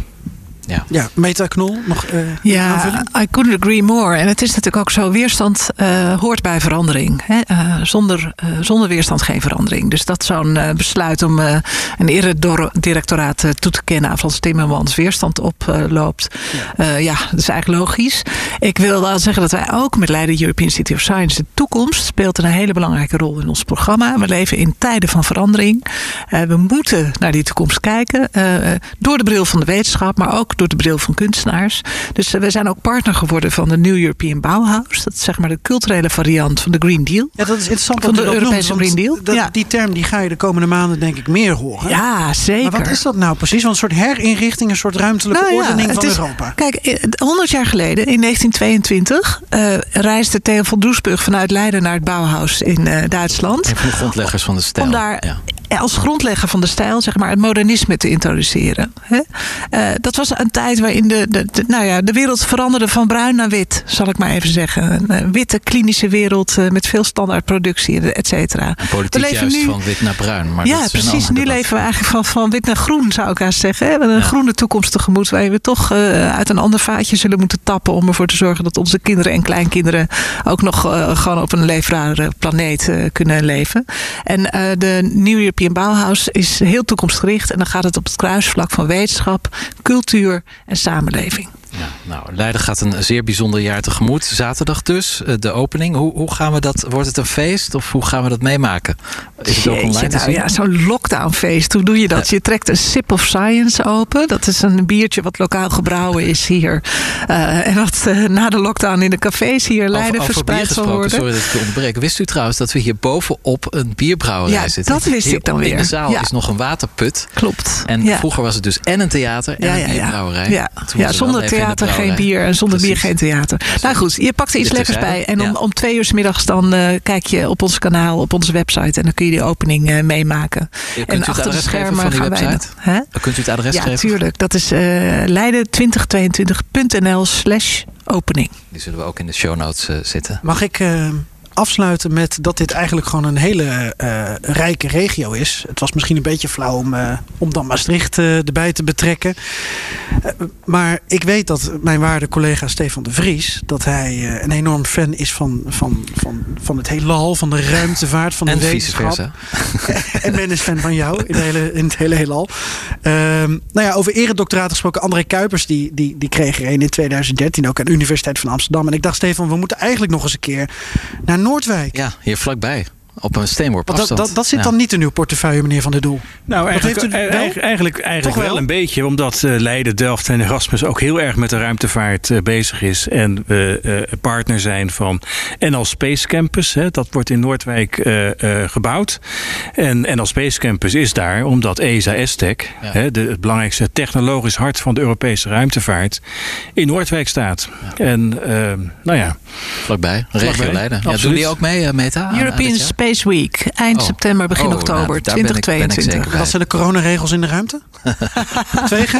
Ja, ja Meta Knol, nog uh, Ja, aanvulling? I couldn't agree more. En het is natuurlijk ook zo, weerstand uh, hoort bij verandering. Hè? Uh, zonder, zonder weerstand geen verandering. Dus dat zo'n besluit om een eredirectoraat toe te kennen... aan Frans Timmermans weerstand oploopt. Ja. ja, dat is eigenlijk logisch. Ik wil wel zeggen dat wij ook met Leiden European City of Science... de toekomst speelt een hele belangrijke rol in ons programma. We leven in tijden van verandering. we moeten naar die toekomst kijken. door de bril van de wetenschap, maar ook door de bril van kunstenaars. Dus uh, we zijn ook partner geworden van de New European Bauhaus. Dat is zeg maar de culturele variant van de Green Deal. Ja, dat is interessant. Van de Europese noemt, Green Deal. Dat, ja. Die term die ga je de komende maanden denk ik meer horen. Ja, zeker. Maar wat is dat nou precies? Want een soort herinrichting, een soort ruimtelijke nou, ja, ordening van is, Europa. Kijk, 100 jaar geleden, in 1922, uh, reisde Theo van Doesburg vanuit Leiden naar het Bauhaus in uh, Duitsland. Een van de grondleggers van de stijl. Om daar ja als grondlegger van de stijl, zeg maar, het modernisme te introduceren. Hè? Eh, dat was een tijd waarin de, de, de- nou ja, de wereld veranderde van bruin naar wit, zal ik maar even zeggen. Een eh, witte klinische wereld eh, met veel standaardproductie, et cetera. Politiek juist van wit naar bruin. Maar ja, dat precies. Nu debat. leven we eigenlijk van, van wit naar groen, zou ik haast zeggen. We hebben een groene toekomst tegemoet. Waarin we toch eh, uit een ander vaatje zullen moeten tappen. om ervoor te zorgen dat onze kinderen en kleinkinderen. ook nog gewoon op een leefbare planeet kunnen leven. En de New European Bauhaus is heel toekomstgericht. En dan gaat het op het kruisvlak van wetenschap, cultuur en samenleving. Nou, Leiden gaat een zeer bijzonder jaar tegemoet. Zaterdag dus, eh, de opening. Hoe, hoe gaan we dat? Wordt het een feest of hoe gaan we dat meemaken? Is het ook online nou ja, zo'n lockdownfeest. Hoe doe je dat? Je trekt een Sip of Science open. Dat is een biertje wat lokaal gebrouwen is hier. Eh, en wat eh, na de lockdown in de cafés hier Leiden over, verspreid zal worden. sorry dat ik je onderbreek. Wist u trouwens dat we hier bovenop een bierbrouwerij Ja, zitten? dat wist Hier ik dan In de weer. zaal Ja. is nog een waterput. Klopt. En Ja. vroeger was het dus en een theater en Ja, een ja, ja. bierbrouwerij. Ja, ja er zonder de theater geen bier en zonder bier geen theater. Nou goed, je pakt er iets Dit lekkers bij. En om, ja. om twee uur 's middags dan eh, kijk je op ons kanaal, op onze website. En dan kun je die opening eh, meemaken. En het achter de schermen gaan wij... website? Hè? Kunt u het adres Ja, geven? tuurlijk. Dat is eh leiden2022.nl slash opening. Die zullen we ook in de show notes zitten. Mag ik afsluiten met dat dit eigenlijk gewoon een hele eh, rijke regio is? Het was misschien een beetje flauw om, eh, om dan Maastricht eh, erbij te betrekken. Eh, maar ik weet dat mijn waarde collega Stefan de Vries... dat hij eh, een enorm fan is van, van, van, van het heelal, van de ruimtevaart, van En de wetenschap. en men is fan van jou in, de hele, in het hele heelal. Ehm nou ja, over eredoctoraten gesproken. André Kuipers die, die, die kreeg er een in 2013 ook aan de Universiteit van Amsterdam. En ik dacht, Stefan, we moeten eigenlijk nog eens een keer naar Noordwijk. Ja, hier vlakbij. Op een steenworp dat, afstand. dat, dat zit Ja. dan niet in uw portefeuille, meneer Van der Doel. Nou, eigenlijk, heeft u eh, wel? eigen- eigenlijk, eigenlijk Toch wel? wel? een beetje. Omdat eh, Leiden, Delft en Erasmus ook heel erg met de ruimtevaart eh, bezig is. En we eh, partner zijn van NL Space Campus. Hè, dat wordt in Noordwijk eh, eh, gebouwd. En NL Space Campus is daar omdat ESA ESTEC, hè, de, het belangrijkste technologisch hart van de Europese ruimtevaart, in Noordwijk staat. En eh, nou ja. Vlakbij, regio Leiden. Ja, doen die ook mee, Meta? European dit Space Week. Eind Oh. september, begin Oh, nou, oktober daar ben ik- ben ik 2022. zeker bij. Wat zijn de coronaregels in de ruimte? 2G?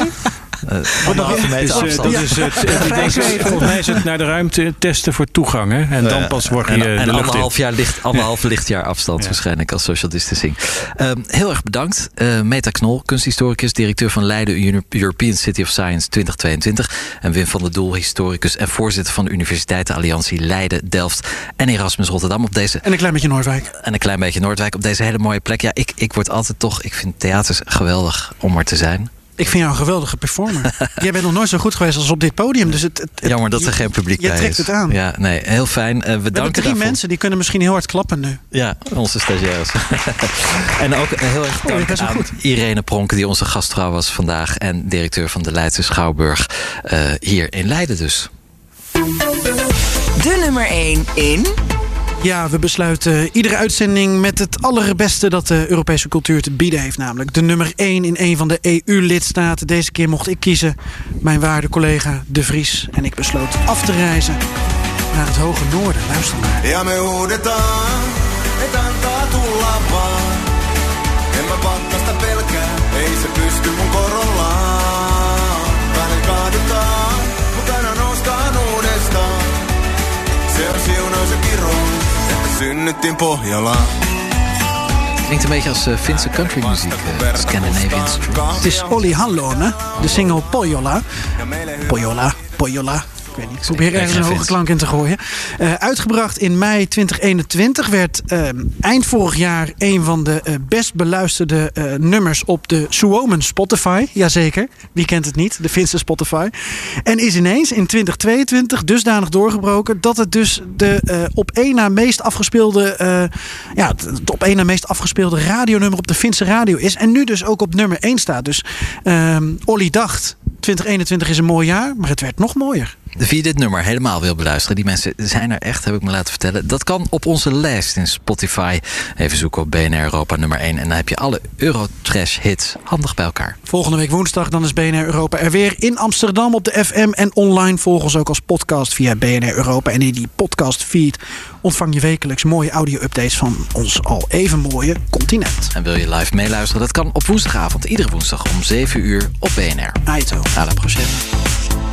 Anderhalve meter afstand. Dat is het, het volgens mij is het naar de ruimte testen voor toegang. Hè? En dan pas word je en, en anderhalf, jaar licht, anderhalf lichtjaar afstand waarschijnlijk als social distancing. Ehm, heel erg bedankt. Eh, Meta Knol, kunsthistoricus, directeur van Leiden European City of Science 2022. En Wim van der Doel, historicus en voorzitter van de Universiteitenalliantie Leiden, Delft en Erasmus Rotterdam. Op deze, En een klein beetje Noordwijk. en een klein beetje Noordwijk op deze hele mooie plek. Ja, ik, ik word altijd toch, ik vind theaters geweldig om er te zijn. Ik vind jou een geweldige performer. Jij bent nog nooit zo goed geweest als op dit podium. Dus het, het- het- Jammer dat er geen publiek je bij trekt is. het aan. Ja, nee, heel fijn. Eh, we We hebben drie daarvoor. mensen die kunnen misschien heel hard klappen nu. Ja, onze stagiaires. en ook heel erg Oh, dank is aan. Irene Pronk, die onze gastvrouw was vandaag. En directeur van de Leidse Schouwburg eh, hier in Leiden dus. De nummer 1 in... Ja, we besluiten iedere uitzending met het allerbeste dat de Europese cultuur te bieden heeft. Namelijk de nummer 1 in een van de EU-lidstaten. Deze keer mocht ik kiezen mijn waarde collega De Vries. En ik besloot af te reizen naar het hoge noorden. Luister maar. Ja me tulla Klinkt een beetje als eh, Finse countrymuziek, eh, Scandinavian street. Het is Olli Hallone, de single Pojola. Pojola, Pojola. Ik weet niet, ik probeer ergens een hoge klank in te gooien. Eh, uitgebracht in mei 2021 werd eh, eind vorig jaar een van de eh, best beluisterde nummers op de Suomen Spotify. Jazeker, wie kent het niet, de Finse Spotify. En is ineens in 2022 dusdanig doorgebroken dat het dus de op één na meest afgespeelde, ja, het- het op één na meest afgespeelde radionummer op de Finse radio is. En nu dus ook op nummer 1 staat. Dus ehm Olly dacht, 2021 is een mooi jaar, maar het werd nog mooier. Wie dit nummer helemaal wil beluisteren, die mensen zijn er echt, heb ik me laten vertellen. Dat kan op onze lijst in Spotify. Even zoeken op BNR Europa nummer 1 en dan heb je alle Eurotrash hits handig bij elkaar. Volgende week woensdag dan is BNR Europa er weer in Amsterdam op de FM en online. Volg ons ook als podcast via BNR Europa. En in die podcast feed ontvang je wekelijks mooie audio-updates van ons al even mooie continent. En wil je live meeluisteren? Dat kan op woensdagavond, iedere woensdag om 7 uur op BNR. Aito. À la prochaine.